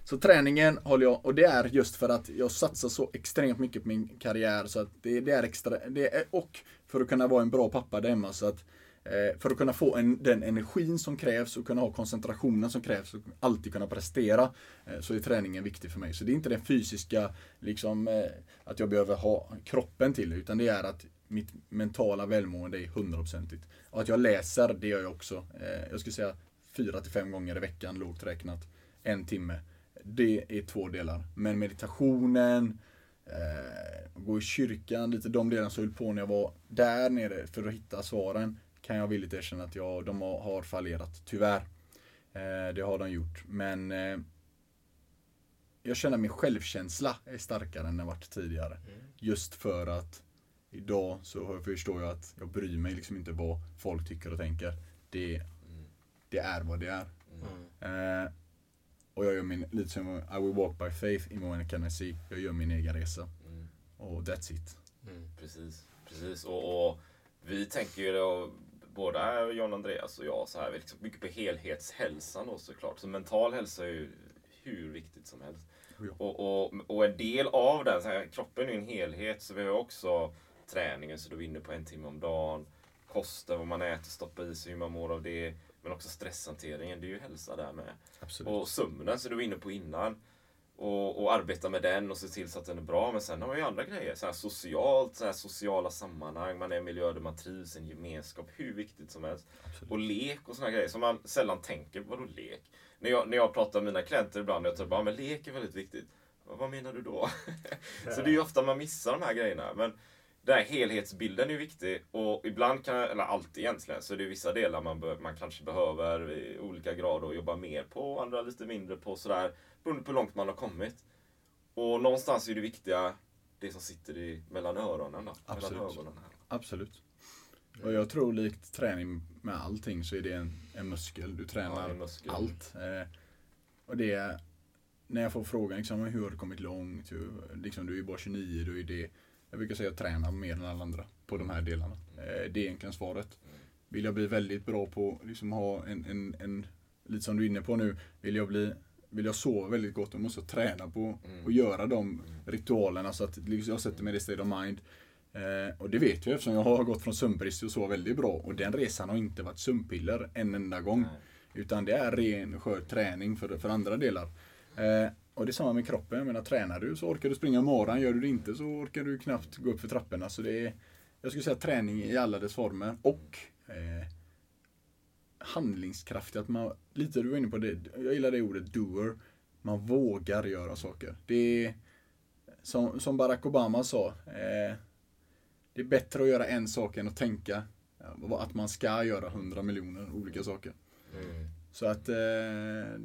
så träningen håller jag, och det är just för att jag satsar så extremt mycket på min karriär så att det, det är extra, det är, och för att kunna vara en bra pappa där hemma så att eh, för att kunna få en, den energin som krävs och kunna ha koncentrationen som krävs och alltid kunna prestera eh, så är träningen viktig för mig. Så det är inte den fysiska, liksom eh, att jag behöver ha kroppen till det utan det är att mitt mentala välmående är hundraprocentigt. Och att jag läser, det gör jag också. Eh, jag skulle säga fyra till fem gånger i veckan lågt räknat. En timme det är två delar. Men meditationen, eh, gå i kyrkan, lite de delarna som jag höll på när jag var där nere för att hitta svaren. Kan jag villigt erkänna att jag, de har, fallerat, tyvärr. Eh, det har de gjort. Men eh, jag känner att min självkänsla är starkare än den varit tidigare. Mm. Just för att idag så förstår jag att jag bryr mig liksom inte vad folk tycker och tänker. Det, mm. det är vad det är. Mm. Eh, och jag gör min, lite som I will walk by faith in when I can see. Jag gör min egen resa. Mm. Och that's it. Mm. Precis, precis. Och, och, vi tänker ju då, båda John Andreas och jag, så här, liksom mycket på helhetshälsan då såklart. Så mental hälsa är ju hur viktigt som helst. Ja. Och, och, och, en del av den, så här, kroppen är ju en helhet, så vi har också träningen, så du är inne på en timme om dagen. Kosten, vad man äter, stoppa i sig, hur man mår av det. Men också stresshanteringen, det är ju hälsa där med. Absolut. Och sömnen, som du var inne på innan. Och, och, arbeta med den och se till så att den är bra. Men sen har man ju andra grejer. Så här socialt, så här sociala sammanhang. Man är i en miljö där man trivs, en gemenskap. Hur viktigt som helst. Absolut. Och lek och såna grejer som man sällan tänker. Vadå lek? När jag, när jag pratar med mina klienter ibland, jag tar bara, men lek är väldigt viktigt. Vad menar du då? så det är ju ofta man missar de här grejerna. Men den här helhetsbilden är viktig och ibland kan, eller alltid egentligen, så det är vissa delar man, be, man kanske behöver i olika grad och jobba mer på, andra lite mindre på sådär, beroende på hur långt man har kommit. Och någonstans är det viktiga det som sitter i, mellan öronen. Då, Absolut. Mellan ögonen här. Absolut. Och jag tror likt träning med allting så är det en, en muskel. Du tränar ja, muskel. allt. Eh, och det är, när jag får frågan liksom, hur har du kommit långt? Hur, liksom, du är bara 29, du är det jag brukar säga att jag tränar mer än alla andra på de här delarna. Eh, det är egentligen svaret. Vill jag bli väldigt bra på liksom ha en, en, en lite som du är inne på nu, vill jag bli vill jag sova väldigt gott, då måste jag träna på och göra de ritualerna så att liksom, jag sätter mig i state of mind. Eh, och det vet jag eftersom jag har gått från sömnbrist att sova väldigt bra. Och den resan har inte varit sömnpiller en enda gång. Nej. Utan det är ren skör träning för, för andra delar. Eh, och det är samma med kroppen. Jag menar, tränar du så orkar du springa maran. Gör du det inte så orkar du knappt gå upp för trapporna. Så det är, jag skulle säga träning i alla dess former. Och eh, handlingskraft. Att man, lite du var inne på det, jag gillar det ordet doer. Man vågar göra saker. Det är som, som Barack Obama sa. Eh, det är bättre att göra en sak än att tänka att man ska göra hundra miljoner olika saker. Mm. Så att, eh,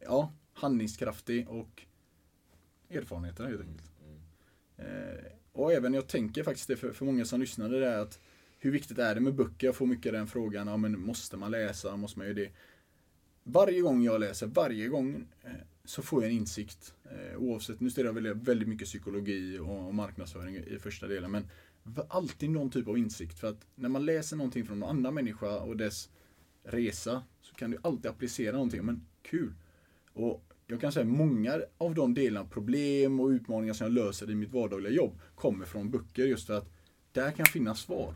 ja, handlingskraftig och erfarenheter helt enkelt. Mm. Eh, och även jag tänker faktiskt det för, för många som lyssnar det är att hur viktigt är det med böcker? Jag får mycket den frågan, ja men måste man läsa? Måste man göra det? Varje gång jag läser, varje gång eh, så får jag en insikt. Eh, oavsett, nu studerar jag väldigt mycket psykologi och, och marknadsföring i första delen, men alltid någon typ av insikt. För att när man läser någonting från någon annan människa och dess resa så kan du alltid applicera någonting. Men kul! Och jag kan säga många av de delarna, problem och utmaningar som jag löser i mitt vardagliga jobb kommer från böcker just för att där kan finnas svar.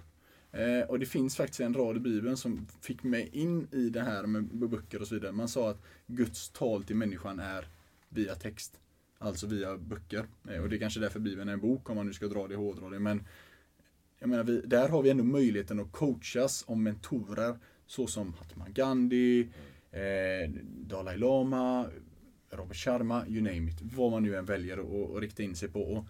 Eh, och det finns faktiskt en rad i Bibeln som fick mig in i det här med böcker och så vidare. Man sa att Guds tal till människan är via text. Alltså via böcker. Eh, och det är kanske därför Bibeln är en bok om man nu ska dra det och hårdra det. Men jag menar, vi, där har vi ändå möjligheten att coachas om mentorer såsom Hatma Gandhi, eh, Dalai Lama, Robert Sharma, you name it. Vad man nu än väljer att rikta in sig på. Och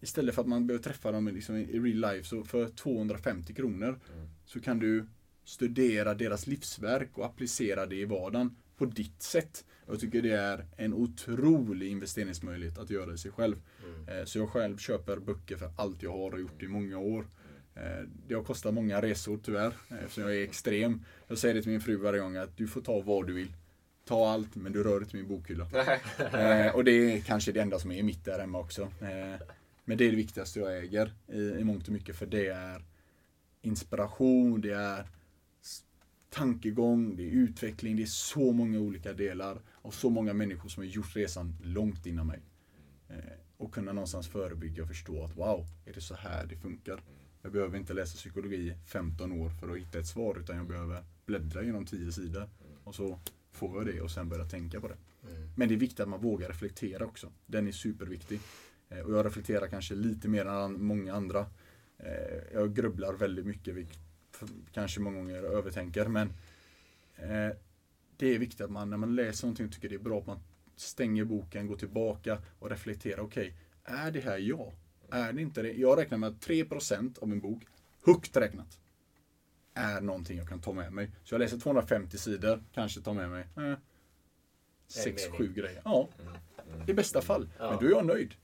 Istället för att man behöver träffa dem liksom i real life så för 250 kronor Mm. så kan du studera deras livsverk och applicera det i vardagen på ditt sätt. Jag tycker det är en otrolig investeringsmöjlighet att göra i sig själv. Eh, Så jag själv köper böcker för allt jag har och gjort i många år. Eh, Det har kostat många resor tyvärr, eh, eftersom jag är extrem. Jag säger det till min fru varje gång att du får ta vad du vill. Ta allt, men du rör inte min bokhylla. Eh, och det är kanske det enda som är mitt där hemma också. Eh, men det är det viktigaste jag äger i, i mångt och mycket, för det är inspiration, det är tankegång, det är utveckling, det är så många olika delar och så många människor som har gjort resan långt innan mig. Eh, och kunna någonstans förebygga och förstå att wow, är det så här det funkar? Jag behöver inte läsa psykologi i 15 år för att hitta ett svar utan jag behöver bläddra genom 10 sidor och så får jag det och sen börja tänka på det. Men det är viktigt att man vågar reflektera också. Den är superviktig. Eh, Och jag reflekterar kanske lite mer än många andra. Eh, Jag grubblar väldigt mycket, vilket kanske många gånger övertänker. Men eh, det är viktigt att man när man läser någonting och tycker det är bra, att man stänger boken, går tillbaka och reflekterar. Okej, är det här jag? Är det inte det? Jag räknar med att 3% av en bok, högt räknat, är någonting jag kan ta med mig. Så jag läser 250 sidor, kanske tar med mig eh, 6-7 mening. grejer. Ja, i bästa fall. Ja. Men då är jag nöjd.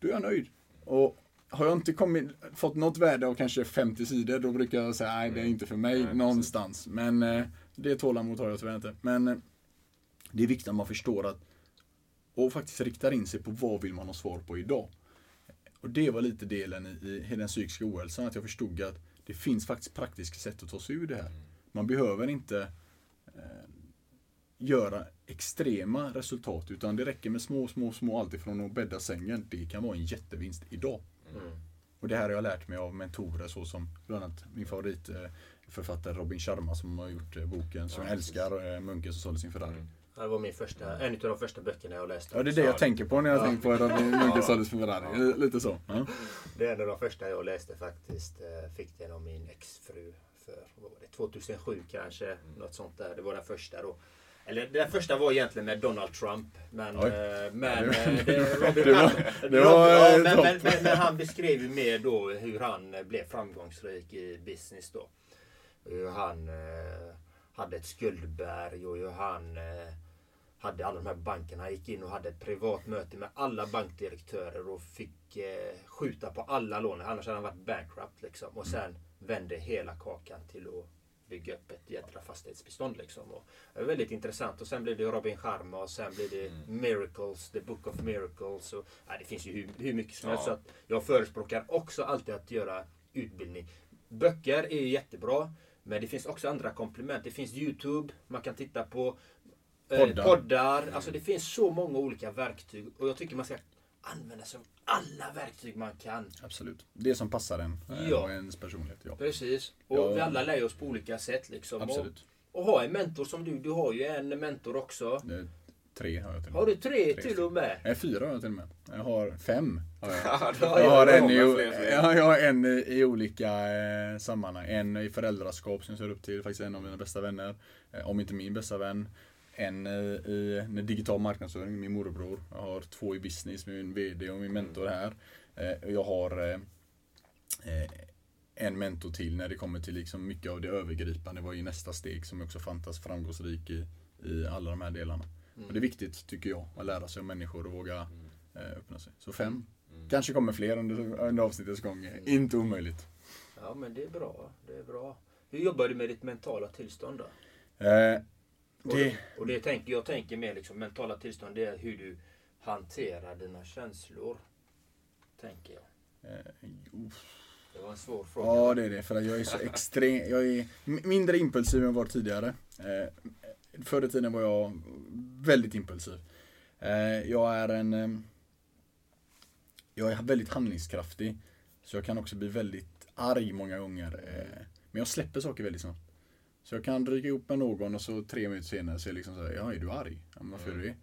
Då är jag nöjd. Och har jag inte kommit, fått något värde av kanske 50 sidor, då brukar jag säga nej, det är inte för mig Nej, någonstans. Men eh, det tålamod har jag tyvärr inte. Men eh, det är viktigt att man förstår att och faktiskt riktar in sig på vad vill man ha svar på idag. Och det var lite delen i, i den psykiska ohälsan, att jag förstod att det finns faktiskt praktiska sätt att ta sig ur det här. Man behöver inte eh, göra extrema resultat utan det räcker med små, små, små alltifrån att bädda sängen. Det kan vara en jättevinst idag. Och det här har jag lärt mig av mentorer såsom bland annat min favoritförfattare Robin Sharma som har gjort eh, boken som jag älskar, eh, Munken som sålde sin Ferrari. Ja, Det var min första, en av de första böckerna jag läste. Ja det är det jag tänker på när jag Ja. tänker på Munken sålde sin Ferrari. Lite så. Ja. Det är en av de första jag läste faktiskt. Eh, Fick den av min exfru för vad var det, 2007 kanske. Något sånt där. Det var den första då. Eller den första var egentligen med Donald Trump. Men, Oj. men, men, han beskrev ju mer då hur han eh, blev framgångsrik i business då. Hur han eh, hade ett skuldberg och hur han hade alla de här bankerna. Han gick in och hade ett privat möte med alla bankdirektörer och fick eh, skjuta på alla lån. Annars hade han varit bankrupt. Liksom. Och sen vände hela kakan till att bygga upp ett jädra fastighetsbestånd. Liksom. Och det var väldigt intressant. Och sen blev det Robin Sharma och sen blev det Miracles, The Book of Miracles. Och, ja, det finns ju hur, hur mycket som helst. Ja. Så jag förespråkar också alltid att göra utbildning. Böcker är jättebra. Men det finns också andra komplement. Det finns Youtube, man kan titta på Poddar. poddar. Alltså det finns så många olika verktyg. Och jag tycker man ska använda sig av alla verktyg man kan. Absolut. Det som passar en eh, Ja. och ens personlighet. Ja. Precis. Och Ja. vi alla lär oss på olika sätt. Liksom. Absolut. Och, och ha en mentor som du. Du har ju en mentor också. Tre har jag till och Har med. du tre Tre till och med? Nej, fyra har jag till och med. Jag har fem. Har jag. Ja, Ja, Jag har en, i, jag har en i, olika eh, sammanhang. En i föräldraskap som jag ser upp till, faktiskt en av mina bästa vänner. Eh, om inte min bästa vän. En i, i i digital marknadsföring, min morbror. Jag har två i business, min VD och min mentor här. Eh, jag har eh, eh, en mentor till när det kommer till liksom mycket av det övergripande. Vad är nästa steg som också fantastiskt framgångsrik i, i alla de här delarna. Och det är viktigt, tycker jag, att lära sig om människor och våga eh, öppna sig. Så fem. Kanske kommer fler under, under avsnittets gång. Inte omöjligt. Ja men det är bra. Det är bra. Hur jobbar du med ditt mentala tillstånd då? Eh, det, det, och det tänker, jag tänker mer liksom mentala tillstånd. Det är hur du hanterar dina känslor. Tänker jag. uff. Det var en svår fråga. Ja, det är det. För att jag är så extrem. Jag är mindre impulsiv än jag var tidigare. Eh, förr i tiden var jag väldigt impulsiv. Eh, jag är en... Eh, jag är väldigt handlingskraftig. Så jag kan också bli väldigt arg många gånger. Eh, men jag släpper saker väldigt snabbt. Så jag kan ryka ihop med någon och så tre minuter senare så är jag liksom så här, ja är du arg? Ja, men varför är du det?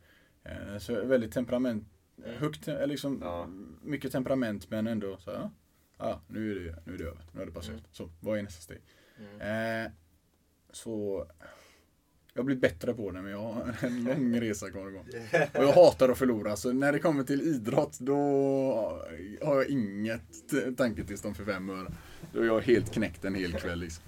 Eh, så väldigt temperament, högt, eh, liksom Ja. mycket temperament men ändå så här, ja, nu, är det, nu är det över, nu har det passerat. Så vad är nästa steg? Eh, så Jag har blivit bättre på det men jag har en lång resa kvar att gå. Och jag hatar att förlora så när det kommer till idrott då har jag inget tanketillstånd för fem öre. Då är jag helt knäckt en hel kväll liksom.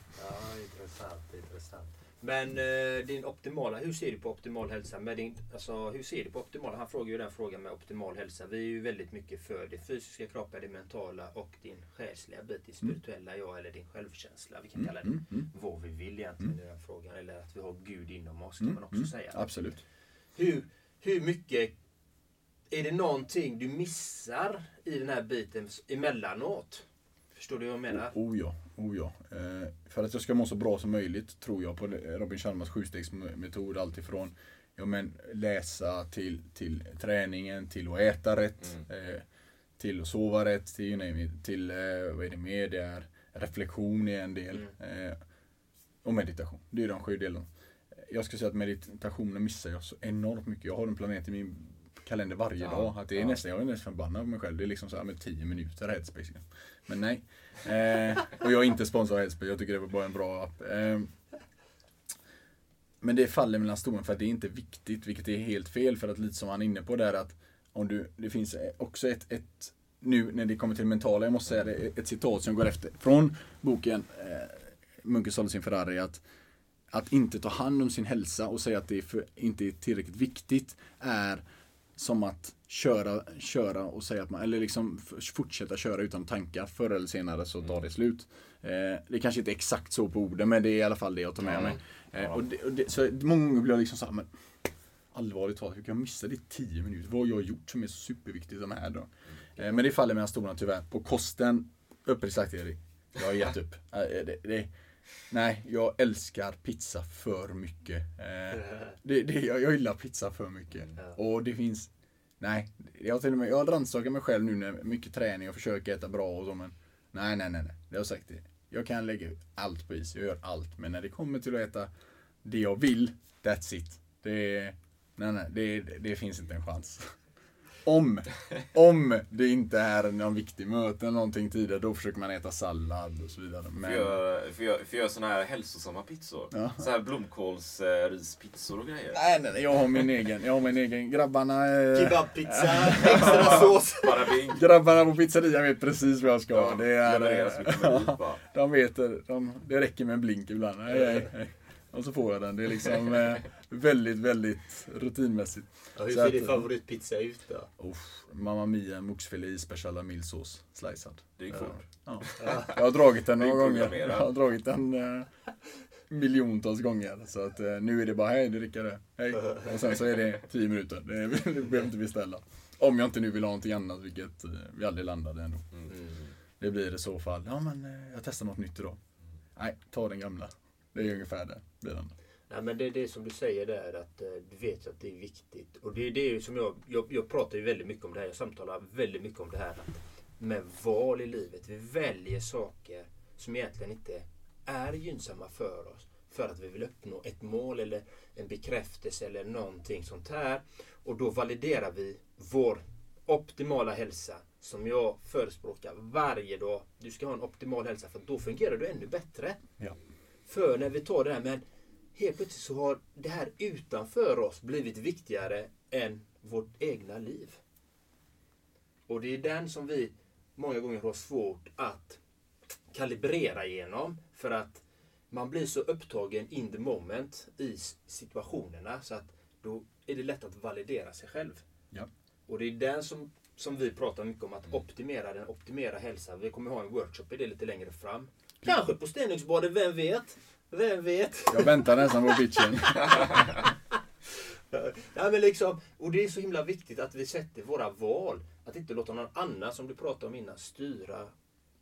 Ja, intressant. Men eh, din optimala, hur ser du på optimal hälsa? Med din, alltså, hur ser du på optimal? Han frågar ju den frågan med optimal hälsa. Vi är ju väldigt mycket för det fysiska kroppen, det mentala och din själsliga bit, din spirituella jag eller din självkänsla. Vi kan kalla det Mm, mm, vad vi vill egentligen i den frågan. Eller att vi har Gud inom oss kan mm, man också mm, säga. Absolut. Hur, hur mycket är det någonting du missar i den här biten emellanåt? Förstår du vad jag menar? Oh ja, oh ja. Eh, för att jag ska må så bra som möjligt tror jag på Robin Sharmas sjustegsmetod. Alltifrån ja, men, läsa till, till träningen, till att äta rätt, eh, till att sova rätt, till, you name it, till eh, vad är det mer det är? Reflektion är en del. Eh, och meditation. Det är de sju delarna. Jag skulle säga att meditationen missar jag så enormt mycket. Jag har en planet i min kalender varje Ja, dag. Att det är ja. nästan, jag är nästan förbannad på mig själv. Det är liksom så här med 10 minuter headspace. Men nej. Eh, och jag är inte sponsrad av headspace. Jag tycker det var bara en bra app. Eh, men det faller mellan stolen för att det är inte viktigt, vilket är helt fel. För att lite som han är inne på där att om du, det finns också ett, ett nu när det kommer till det mentala, jag måste säga det, ett citat som går efter från boken eh, Munken sålde sin Ferrari att att inte ta hand om sin hälsa och säga att det är för, inte är tillräckligt viktigt är som att köra, köra och säga att man, eller liksom fortsätta köra utan tankar. Förr eller senare så tar det slut. Eh, det kanske inte är exakt så på orden, men det är i alla fall det jag tar med mig. Eh, och det, och det, så många gånger blir jag liksom såhär, men allvarligt talat, hur kan jag missa det i 10 minuter? Vad har jag gjort som är så superviktigt som här då? Eh, men det faller mellan stolarna tyvärr. På kosten, uppriktigt sagt Erik, jag har gett upp. Eh, det, det, nej, jag älskar pizza för mycket. Eh, det, det, jag, jag gillar pizza för mycket. Och det finns, nej, jag till och med, jag har rannsakat mig själv nu när mycket träning och försöker äta bra och så men nej, nej, nej, nej. Det har jag sagt det. Jag kan lägga allt på is, jag gör allt. Men när det kommer till att äta det jag vill, that's it. Det, nej, nej, det, det finns inte en chans. Om, om det inte är någon viktig möte eller någonting tidigare, då försöker man äta sallad och så vidare. För Men, jag, för jag, för jag såna här hälsosamma pizzor. Ja. Så här blomkåls eh, rispizzor och grejer. nej, nej, nej, jag har min egen. Jag har min egen. Grabbarna, eh, Kebabpizza, extra sås. Grabbarna på pizzerian vet precis vad jag ska ha. Ja, Det är, liv bara. de vet, de, det räcker med en blink ibland. Nej, nej, nej. Och så får jag den. Det är liksom eh, väldigt, väldigt rutinmässigt. Ja, hur Så ser din favoritpizza ut då? Uff, Mamma Mia moxfilé i special milsås, slicead. Det gick fort. Ja. Jag har dragit den några gånger. Jag har dragit den eh, miljontals gånger. Så att eh, nu är det bara hej, du dricker det. Hej. Och sen så är det 10 minuter. Det, behöver inte beställa. Om jag inte nu vill ha någonting annat, vilket eh, vi aldrig landade ändå. Det blir i så fall, ja men eh, jag testar något nytt idag. Nej, ta den gamla. Det är ungefär det. Blir den. Nej, men det är det som du säger där att eh, du vet att det är viktigt. Och det är det som jag, jag, jag pratar ju väldigt mycket om det här. Jag samtalar väldigt mycket om det här med val i livet. Vi väljer saker som egentligen inte är gynnsamma för oss. För att vi vill uppnå ett mål eller en bekräftelse eller någonting sånt här. Och då validerar vi vår optimala hälsa som jag förespråkar varje dag. Du ska ha en optimal hälsa för då fungerar du ännu bättre. Ja. För när vi tar det här men helt plötsligt så har det här utanför oss blivit viktigare än vårt egna liv. Och det är den som vi många gånger har svårt att kalibrera igenom. För att man blir så upptagen in the moment i situationerna så att då är det lätt att validera sig själv. Ja. Och det är den som, som vi pratar mycket om, att optimera den, optimera hälsan. Vi kommer ha en workshop i det lite längre fram. Kanske på Stenungsbadet, vem vet? Vem vet? Jag väntar nästan på pitchen. Ja, men liksom, och det är så himla viktigt att vi sätter våra val. Att inte låta någon annan, som du pratade om innan, styra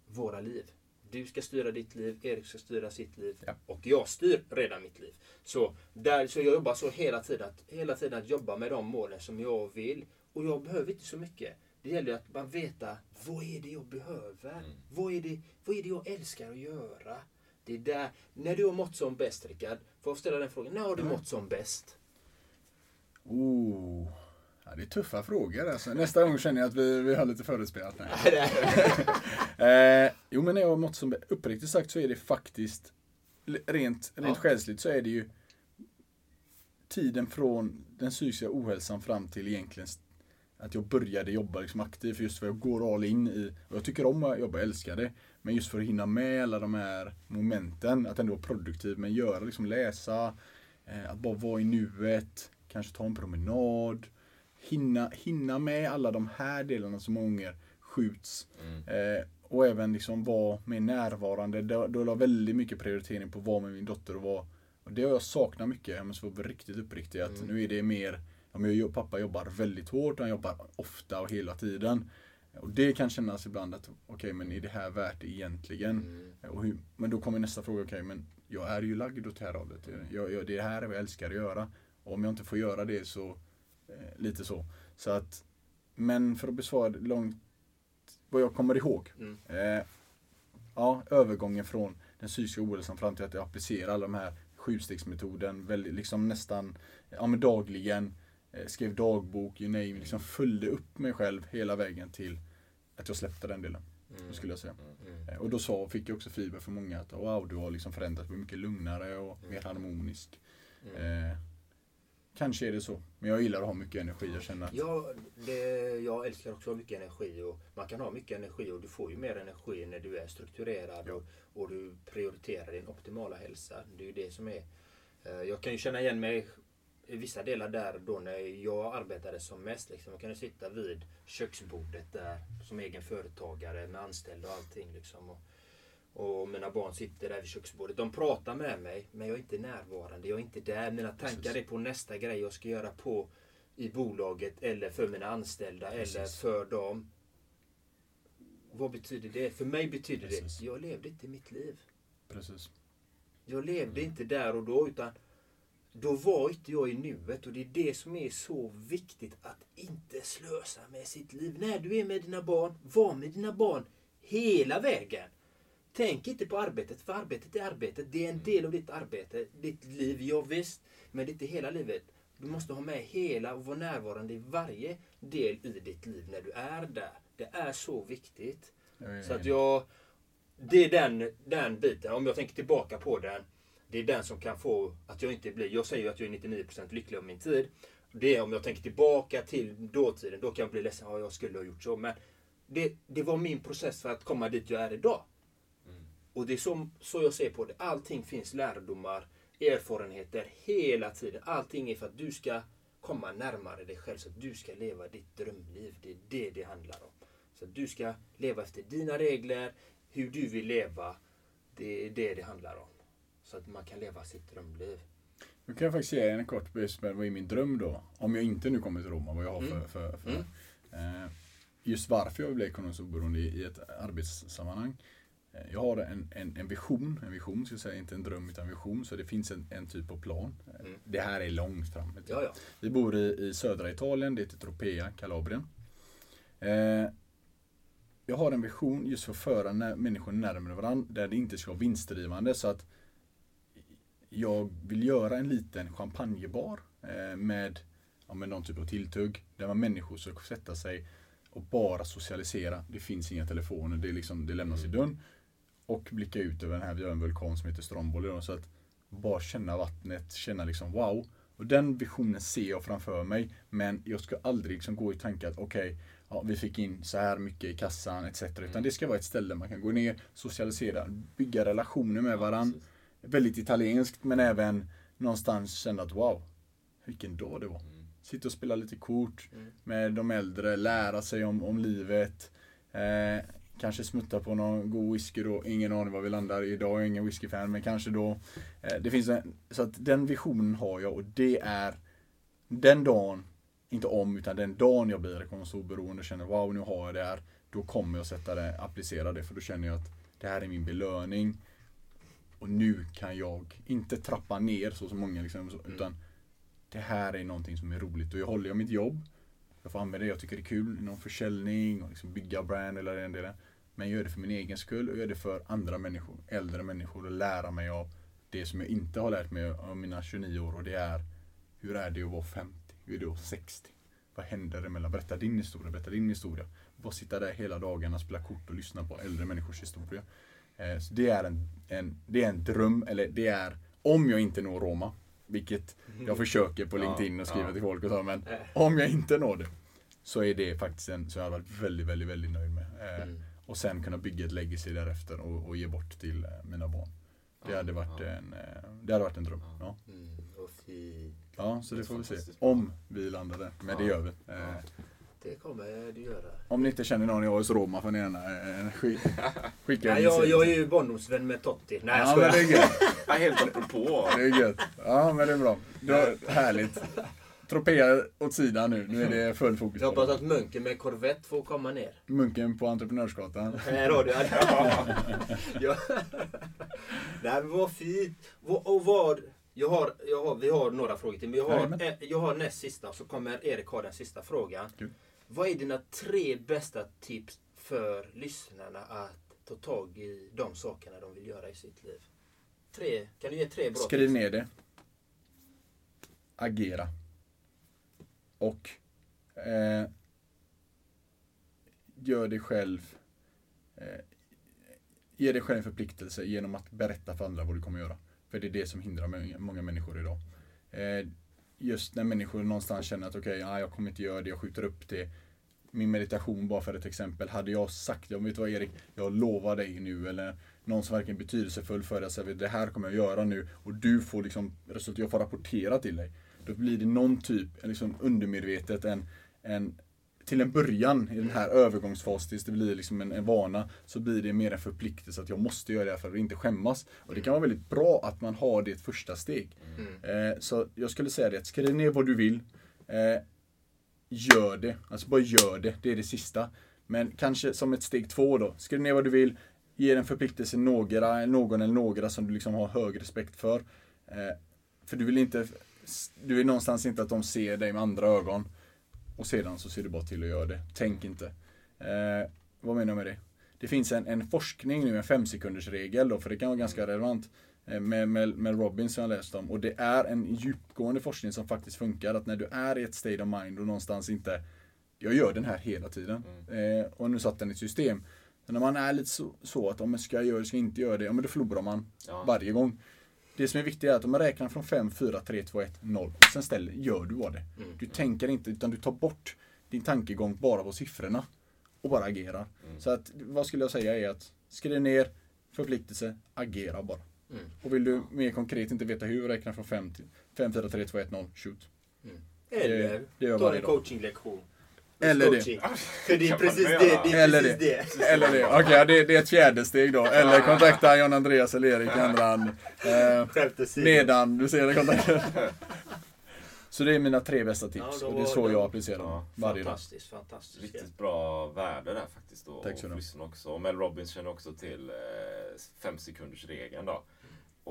våra liv. Du ska styra ditt liv, Erik ska styra sitt liv Ja. och jag styr redan mitt liv. Så, där, så jag jobbar så hela tiden, att, hela tiden att jobba med de målen som jag vill. Och jag behöver inte så mycket. Det gäller ju att man veta vad är det jag behöver? Vad, är det, vad är det jag älskar att göra? Det är där, när du har mått som bäst Rickard, får jag ställa den frågan, när har du mått som bäst? Oh. Ja, det är tuffa frågor alltså. Nästa gång känner jag att vi, vi har lite förutspelat. Nej. eh, jo men när jag har mått som uppriktigt sagt så är det faktiskt rent, rent Ja. själsligt så är det ju tiden från den psykiska ohälsan fram till egentligen att jag började jobba liksom aktivt just för jag går all in i, och jag tycker om att jobba, jag älskar det. Men just för att hinna med alla de här momenten, att ändå vara produktiv, men göra, liksom läsa, eh, att bara vara i nuet, kanske ta en promenad, hinna, hinna med alla de här delarna som gånger skjuts. Mm. Eh, och även liksom vara mer närvarande. Då, då la väldigt mycket prioritering på att vara med min dotter och vara och det har jag saknat mycket, jag måste vara riktigt uppriktig. Att mm. nu är det mer, ja, men jag, pappa jobbar väldigt hårt, han jobbar ofta och hela tiden. Och det kan kännas ibland att, okej okay, men är det här värt det egentligen? Mm. Hur, men då kommer nästa fråga, okej okay, men jag är ju lagd åt det här hållet. Jag, jag, det här är vad jag älskar att göra. Och om jag inte får göra det så, eh, lite så. Så att, men för att besvara långt, vad jag kommer ihåg. Mm. Eh, ja, övergången från den psykiska ohälsan fram till att jag applicerar alla de här sjustegsmetoden, väldigt, liksom nästan ja, men dagligen. Eh, skrev dagbok, you name, liksom följde upp mig själv hela vägen till att jag släppte den delen. Mm. Skulle jag säga. Mm. mm. Eh, och då sa, fick jag också feedback från många att wow, du har liksom förändrats, blivit mycket lugnare och mm. mer harmonisk. Mm. Eh, kanske är det så. Men jag gillar att ha mycket energi. Jag känner att... Ja, det, jag älskar också att ha mycket energi. Och man kan ha mycket energi och du får ju mer energi när du är strukturerad. Ja. Och, och du prioriterar din optimala hälsa. Det är ju det som är... Eh, jag kan ju känna igen mig i vissa delar där då när jag arbetade som mest. Liksom. Jag kunde sitta vid köksbordet där som egen företagare med anställda och allting. Liksom. Och, och mina barn sitter där vid köksbordet. De pratar med mig men jag är inte närvarande. Jag är inte där. Mina tankar Precis. är på nästa grej jag ska göra på i bolaget eller för mina anställda Precis. eller för dem. Vad betyder det? För mig betyder Precis. det, jag levde inte mitt liv. Precis. Jag levde mm. inte där och då utan då var inte jag i nuet och det är det som är så viktigt att inte slösa med sitt liv. När du är med dina barn, var med dina barn hela vägen. Tänk inte på arbetet, för arbetet är arbetet. Det är en del av ditt arbete, ditt liv, ja, visst. Men det är inte hela livet. Du måste ha med hela och vara närvarande i varje del i ditt liv när du är där. Det är så viktigt. Så att jag... Det är den, den biten. Om jag tänker tillbaka på den. Det är den som kan få att jag inte blir... Jag säger ju att jag är 99% lycklig av min tid. Det är om jag tänker tillbaka till dåtiden. Då kan jag bli ledsen. Ja, jag skulle ha gjort så. Men det, det var min process för att komma dit jag är idag. Mm. Och det är så, så jag ser på det. Allting finns lärdomar, erfarenheter hela tiden. Allting är för att du ska komma närmare dig själv. Så att du ska leva ditt drömliv. Det är det det handlar om. Så att du ska leva efter dina regler, hur du vill leva. Det är det det handlar om. Så att man kan leva sitt drömliv. Nu kan jag faktiskt ge en kort beskrivning vad är min dröm då? Om jag inte nu kommer till Roma, vad jag har för, mm. för, för mm. eh, just varför jag vill bli ekonomiskt oberoende i, ett arbetssammanhang. Eh, jag har en, en, en, vision, en vision ska jag säga, inte en dröm utan en vision. Så det finns en, en typ av plan. Eh, mm. Det här är långt fram. Ja, ja. Vi bor i, i södra Italien, det heter Tropea, Kalabrien. Eh, jag har en vision just för att föra människor närmare varandra där det inte ska vara vinstdrivande. Så att jag vill göra en liten champagnebar eh, med, ja, med någon typ av tilltugg. Där man människor ska sätta sig och bara socialisera. Det finns inga telefoner, det, är liksom, det lämnas i dörren. Och blicka ut över den här, vi har en vulkan som heter Stromboli. Så att bara känna vattnet, känna liksom wow. Och den visionen ser jag framför mig. Men jag ska aldrig liksom gå i tanken att okej, okay, ja, vi fick in så här mycket i kassan etc. Utan mm. det ska vara ett ställe man kan gå ner, socialisera, bygga relationer med varandra. Väldigt italienskt men även någonstans känna att wow, vilken dag det var. Mm. Sitta och spela lite kort mm. med de äldre, lära sig om, om livet. Eh, kanske smutta på någon god whisky då. Ingen aning var vi landar. Idag är jag ingen whiskyfan men kanske då. Eh, det finns en, så att den visionen har jag och det är den dagen inte om, utan den dagen jag blir ekonomiskt oberoende och känner wow, nu har jag det här. Då kommer jag sätta det, applicera det, för då känner jag att det här är min belöning. Och nu kan jag inte trappa ner så som många liksom, mm. utan det här är någonting som är roligt och jag håller jag mitt jobb. Jag får använda det jag tycker det är kul inom försäljning och liksom bygga brand eller den delen. Men jag gör det för min egen skull och gör det för andra människor, äldre människor och lära mig av det som jag inte har lärt mig av mina 29 år och det är hur är det att vara 50? Hur är det att 60? Vad händer emellan? Berätta din historia, berätta din historia. Bara sitta där hela dagarna, spela kort och lyssna på äldre människors historia. Eh, så det är en, en, det är en dröm, eller det är om jag inte når Roma. Vilket jag försöker på LinkedIn och skriva till folk och så. Men om jag inte når det. Så är det faktiskt en som jag har varit väldigt, väldigt, väldigt nöjd med. Eh, Mm. Och sen kunna bygga ett legacy därefter och, och ge bort till eh, mina barn. Det hade varit en, eh, det hade varit en dröm. Ja. Mm. Ja, så det får vi se. Om vi landar där. Men det gör vi. Ja. Det kommer du göra. Om ni inte känner någon i AS Roma får ni gärna eh, skick, skicka Nej, jag, jag är ju barndomsvän med Totti. Nej, jag Ja men det är gött. Ja, helt apropå. Det är gött. Ja men det är bra. Det är härligt. Tropea åt sidan nu. Nu är det full fokus Jag hoppas att munken med korvett får komma ner. Munken på Entreprenörsgatan. Här har du ja. Nej men vad fint. Och vad... Jag har, jag har, vi har några frågor till, men jag har, jag har näst sista, så kommer Erik ha den sista frågan. Kul. Vad är dina tre bästa tips för lyssnarna att ta tag i de sakerna de vill göra i sitt liv? Tre, kan du ge tre bra Skriv tips? ner det. Agera. Och eh, gör dig själv eh, Ge dig själv en förpliktelse genom att berätta för andra vad du kommer göra. För det är det som hindrar många- människor idag. Eh, just när människor någonstans känner att okej, ja, jag kommer inte göra det, jag skjuter upp det. Min meditation bara för ett exempel. Hade jag sagt, jag vet vad Erik, jag lovar dig nu eller någon som verkligen är betydelsefull för dig, säger det här kommer jag göra nu och du får liksom resultat, jag får rapportera till dig. Då blir det någon typ, liksom undermedvetet, en, en till en början i den här övergångsfasen tills det blir liksom en, en vana så blir det mer en förpliktelse att jag måste göra det här för att inte skämmas. Och det kan vara väldigt bra att man har det första steg. Mm. Eh, så jag skulle säga det, skriv ner vad du vill. Eh, gör det. Alltså bara gör det. Det är det sista. Men kanske som ett steg två då. Skriv ner vad du vill. Ge en förpliktelse några, någon eller några som du liksom har hög respekt för. Eh, för du vill inte, du vill någonstans inte att de ser dig med andra ögon. Och sedan så ser du bara till att göra det. Tänk inte. Eh, vad menar jag med det? Det finns en, en forskning nu, en fem sekunders regel då, för det kan vara ganska relevant. eh, Med, med, med Robin som jag läst om. Och det är en djupgående forskning som faktiskt funkar. Att när du är i ett state of mind och någonstans inte Jag gör den här hela tiden. Eh, och nu satt den i ett system. Så när man är lite så, så att om jag ska göra det, ska jag inte göra det. Ja men då förlorar man Ja. varje gång. Det som är viktigt är att om man räknar från 5, 4, 3, 2, 1, 0. Och sen ställer, gör du vad det. Du tänker inte utan du tar bort din tankegång bara på siffrorna. Och bara agerar. Så att vad skulle jag säga är att skriv ner förpliktelse, agera bara. Och vill du mer konkret inte veta hur, räkna från 5 till 5, 4, 3, 2, 1, 0, shoot. Eller det gör ta en coachinglektion. Eller det. För det är precis det. det, är Eller precis det. det. Eller det. Okej, det, det är ett fjärde steg då. Eller kontakta John Andreas eller Erik i andra hand. Eh, nedan, du ser det kontakten. Så det är mina tre bästa tips. Ja, och det är så det- jag applicerar dem Ja, varje dag. Fantastiskt, fantastiskt. Riktigt bra värde där faktiskt. Då, Tack så och lyssna också. Och Mel Robbins känner också till eh, fem sekunders regeln då.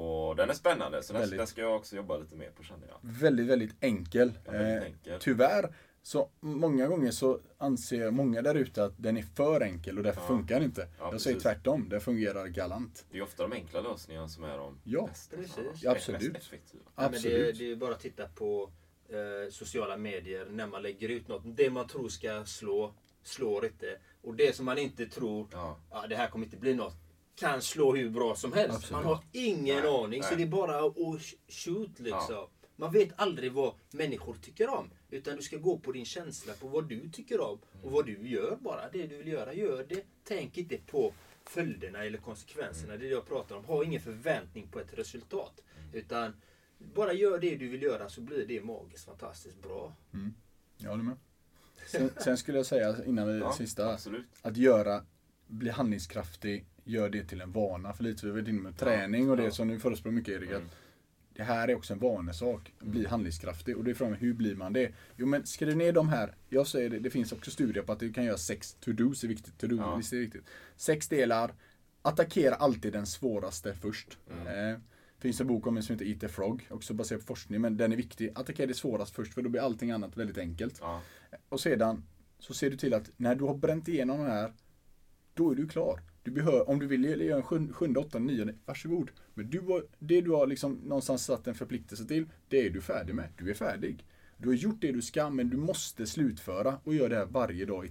Och den är spännande, så Väldigt. den ska jag också jobba lite mer på känner jag. Väldigt, väldigt enkel. Ja, väldigt Eh, enkel. Tyvärr, så många gånger så anser många där ute att den är för enkel och därför Ja. funkar den inte. Ja, jag säger tvärtom, den fungerar galant. Det är ofta de enkla lösningarna som är de Ja, bästa. precis. Ja, absolut. Mest effektiva. Ja, men det, Absolut. det är bara att titta på eh, sociala medier när man lägger ut något. Det man tror ska slå, slår inte. Och det som man inte tror, Ja. ja, det här kommer inte bli något, kan slå hur bra som helst. Absolut. Man har ingen Nej, aning. Så nej. det är bara att sh- shoot liksom. Ja. Man vet aldrig vad människor tycker om. Utan du ska gå på din känsla, på vad du tycker om. Och vad du gör bara. Det du vill göra, gör det. Tänk inte på följderna eller konsekvenserna. Det är det jag pratar om. Ha ingen förväntning på ett resultat. Utan bara gör det du vill göra så blir det magiskt fantastiskt bra. Jag håller med. Sen, sen skulle jag säga innan vi Ja, sista, absolut. att göra, bli handlingskraftig, gör det till en vana. För lite vi var inne med träning och det Ja. som du förespråkar mycket Erik. Mm. Det här är också en vanesak. Bli handlingskraftig. Och det är frågan hur blir man det? Jo men skriv ner de här. Jag säger det, det finns också studier på att du kan göra sex to-dos är viktigt. To-do, Ja. är det viktigt. Sex delar. Attackera alltid den svåraste först. Mm. Eh, finns en bok om en som heter Eat the Frog, också baserad på forskning, men den är viktig. Attackera det svårast först, för då blir allting annat väldigt enkelt. Ja. Och sedan så ser du till att när du har bränt igenom den här, då är du klar. Du behör, om du vill göra en sjunde, sjunde åttonde, nionde, varsågod. Men du har, det du har liksom någonstans satt en förpliktelse till, det är du färdig med. Du är färdig. Du har gjort det du ska, men du måste slutföra och göra det här varje dag i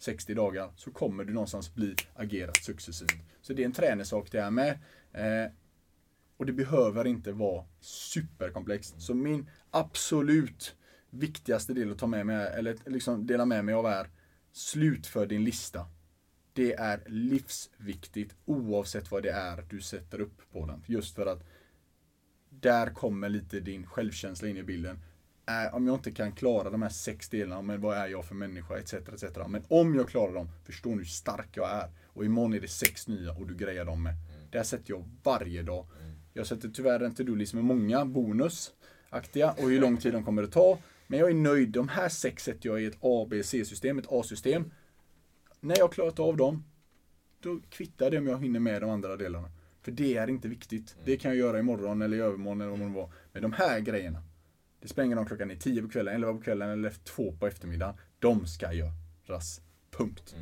30-60 dagar. Så kommer du någonstans bli agerat successivt. Så det är en träningssak det här med. Eh, Och det behöver inte vara superkomplext. Så min absolut viktigaste del att ta med mig, eller liksom dela med mig av är slutför din lista. Det är livsviktigt oavsett vad det är du sätter upp på den. Just för att där kommer lite din självkänsla in i bilden. Äh, om jag inte kan klara de här sex delarna, men vad är jag för människa, etc. etc. Men om jag klarar dem, förstår ni hur stark jag är. Och imorgon är det sex nya och du grejar dem med. Det här sätter jag varje dag. Jag sätter tyvärr en to-do-list med många bonusaktiga och hur lång tid de kommer att ta. Men jag är nöjd. De här sex sätter jag i ett A, B, C-system, ett A-system. När jag klarat av dem, då kvittar det om jag hinner med de andra delarna. För det är inte viktigt. Det kan jag göra imorgon eller i övermorgon eller vad det var. Men de här grejerna, det spelar ingen roll klockan är 10 på kvällen, 11 på kvällen eller 2 på eftermiddagen. De ska göras. Punkt.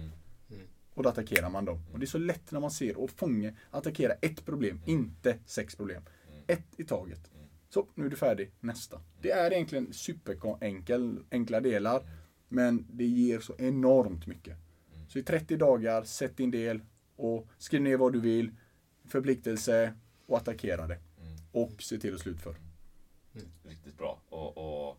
Och då attackerar man dem. Och det är så lätt när man ser och fångar, attackera ett problem, inte sex problem. Ett i taget. Så, nu är du färdig. Nästa. Det är egentligen superenkel, enkla delar. Men det ger så enormt mycket. Så i 30 dagar, sätt din del och skriv ner vad du vill, förpliktelse och attackera det. Och se till att slutföra. Riktigt bra. Och, och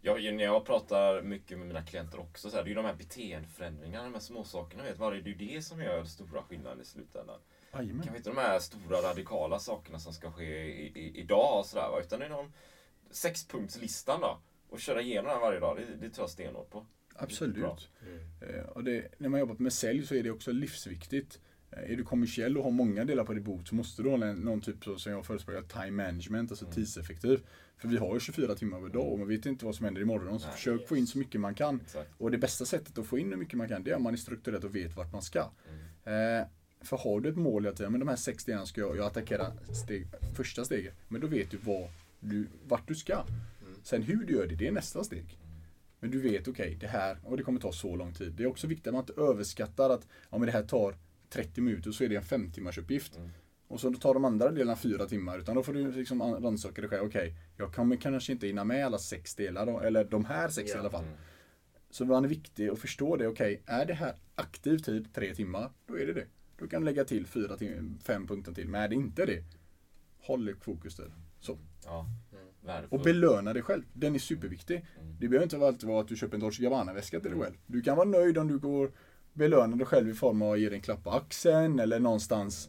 jag, när jag pratar mycket med mina klienter också, så här, det är ju de här beteendeförändringarna, de här småsakerna. Vet, är det, är det som gör stora skillnader i slutändan. Jajamän. Kanske inte de här stora radikala sakerna som ska ske i, i, idag och sådär, va, utan det är någon sexpunktslistan då. Och köra igenom den varje dag, det, det tror jag stenhårt på. Absolut. Eh, Och det, när man jobbar med sälj så är det också livsviktigt. Eh, Är du kommersiell och har många delar på ditt bord så måste du ha någon typ som jag förespråkar, time management, alltså tidseffektiv. För vi har ju 24 timmar per dag och man vet inte vad som händer imorgon. Så Nej, försök få in så mycket man kan. Exakt. Och det bästa sättet att få in hur mycket man kan, det är om man är strukturerad och vet vart man ska. Eh, för har du ett mål hela tiden, men de här sex delarna ska jag, jag attackera steg, första steget. Men då vet du, vad du vart du ska. Sen hur du gör det, det är nästa steg. Men du vet, okej, det här, och det kommer ta så lång tid. Det är också viktigt att man inte överskattar att ja, men det här tar 30 minuter så är det en 5 timmars uppgift. Och så tar de andra delarna 4 timmar. Utan då får du liksom rannsaka dig själv. Okej, jag kommer kanske inte hinna med alla sex delar då. Eller de här sex Ja. i alla fall. Så man är viktig att förstå det. Okej, är det här aktiv tid, tre timmar, då är det det. Då kan du lägga till fyra tim- fem punkter till. Men är det inte det, håll fokus där. Så. Ja, Och värdefullt. belöna dig själv. Den är superviktig. Mm. Det behöver inte alltid vara att du köper en Dolce Gabbana-väska till dig själv. Du kan vara nöjd om du går belöna dig själv i form av att ge dig en klapp på axeln eller någonstans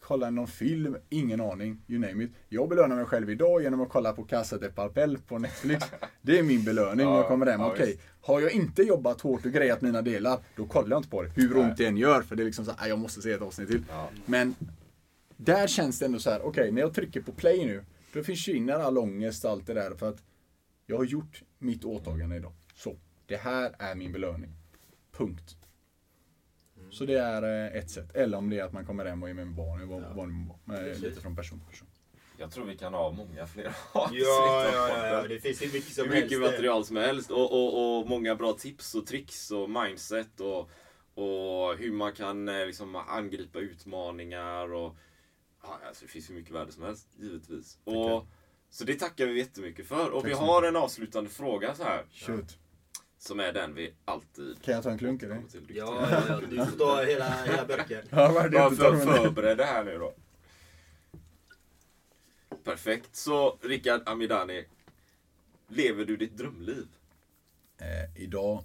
kolla någon film, ingen aning, you name it. Jag belönar mig själv idag genom att kolla på Casa de Papel på Netflix. Det är min belöning när jag Ja, kommer hem. ja, Okej, har jag inte jobbat hårt och grejat mina delar, då kollar jag inte på det. Hur ont det än gör, för det är liksom så här, "Nej, jag måste se ett avsnitt till. Ja. Men där känns det ändå så här, okej, när jag trycker på play nu, då försvinner all ångest allt det där för att jag har gjort mitt åtagande idag. Så, det här är min belöning. Punkt. Så det är eh, ett sätt. Eller om det är att man kommer hem och är med barnen, vara. Men Precis. Lite från person till person. Jag tror vi kan ha många fler Ja, avsnitt ja, ja, ja, det finns hur mycket Hur som mycket helst. material som helst och, och, och många bra tips och tricks och mindset och, och hur man kan eh, liksom angripa utmaningar och ja, alltså, det finns hur mycket värde som helst givetvis. Och, så det tackar vi jättemycket för. Och Tack vi har en avslutande fråga så här Shoot. som är den vi alltid Kan jag ta en klunk eller? Ja, ja, ja, du får ta hela, hela burken. Ja, tar för, förbered det här nu då. Perfekt. Så Rickard Amidani, lever du ditt drömliv? Eh, idag,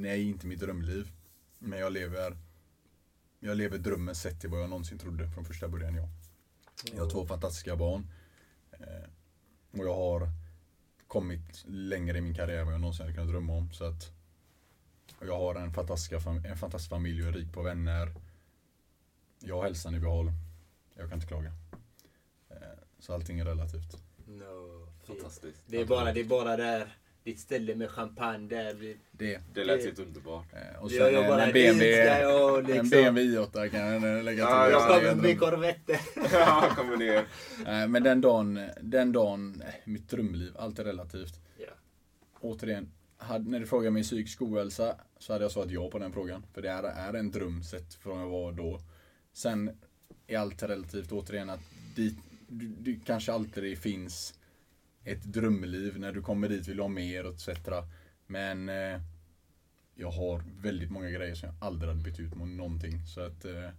nej inte mitt drömliv. Men jag lever, jag lever drömmen sett till vad jag någonsin trodde från första början. Ja. Jag har två fantastiska barn. Eh, och jag har kommit längre i min karriär än vad jag någonsin hade kunnat drömma om. Så att jag har en fantastisk, en fantastisk familj och är rik på vänner. Jag har hälsan i behåll. Jag kan inte klaga. Eh, så allting är relativt. No. Fantastiskt. det, är bara, det är bara där, ditt ställe med champagne där. Vi, Det. Det lät helt underbart. Eh, och Det gör jag en- det BMW, liksom- en BMW i8 kan jag lägga till. Ja, jag ja, kommer med korvetter. Ja, kommer ner. Nej, men den dagen, den dagen, nej, mitt drömliv, allt är relativt. Ja. Återigen, hade, när du frågar mig psykisk ohälsa så hade jag svarat ja på den frågan. För det är, är en dröm sett från jag var då. Sen är allt relativt återigen att dit, du, du kanske alltid det finns ett drömliv. När du kommer dit vill du ha mer etc. Men eh, jag har väldigt många grejer som jag aldrig hade bytt ut mot någonting. Så att eh,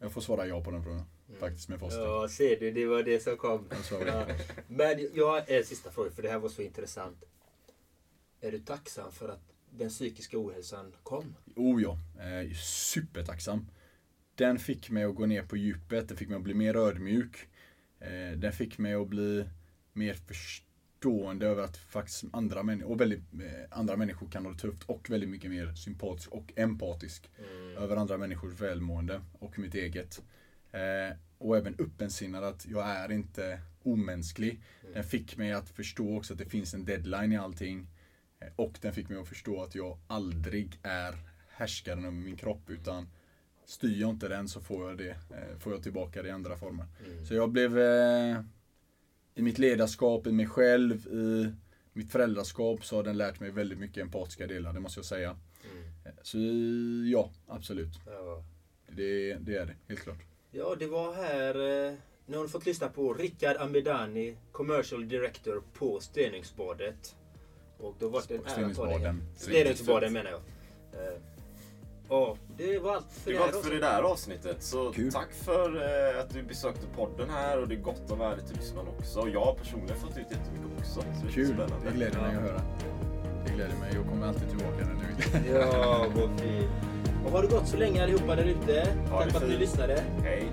jag får svara ja på den frågan. faktiskt med Foster. Ja, ser du, det var det som kom. Ja. Men jag har en sista fråga, för det här var så intressant. Är du tacksam för att den psykiska ohälsan kom? Oh ja, eh, supertacksam. Den fick mig att gå ner på djupet, den fick mig att bli mer ödmjuk. Eh, den fick mig att bli mer förstående över att faktiskt andra, män och väldigt, eh, andra människor kan ha det tufft och väldigt mycket mer sympatisk och empatisk över andra människors välmående och mitt eget. Eh, och även öppensinnad att jag är inte omänsklig. Den fick mig att förstå också att det finns en deadline i allting. Eh, Och den fick mig att förstå att jag aldrig är härskaren över min kropp utan styr jag inte den så får jag det, eh, får jag tillbaka det i andra former. Så jag blev i mitt ledarskap, i mig själv, i mitt föräldraskap så har den lärt mig väldigt mycket empatiska delar, det måste jag säga. Eh, Så ja, absolut. Ja. Det, det är det, helt klart. Ja, det var här... eh, Nu har ni fått lyssna på Rickard Amidani, Commercial Director på Stenungsbadet. Och då var det en ära att ta dig. Menar jag. Ja, det var allt för Det det var här allt för det där avsnittet. Så Kul. tack för eh, att du besökte podden här och det är gott och värde till lyssnarna också. Och jag har personligen fått ut jättemycket också. Så det är Kul, spännande. det gläder mig att höra. Det gläder mig, jag kommer alltid tillbaka när du vill. Ja, vad fint. Och ha det gott så länge allihopa där ute. Tack för att ni lyssnade. Hej.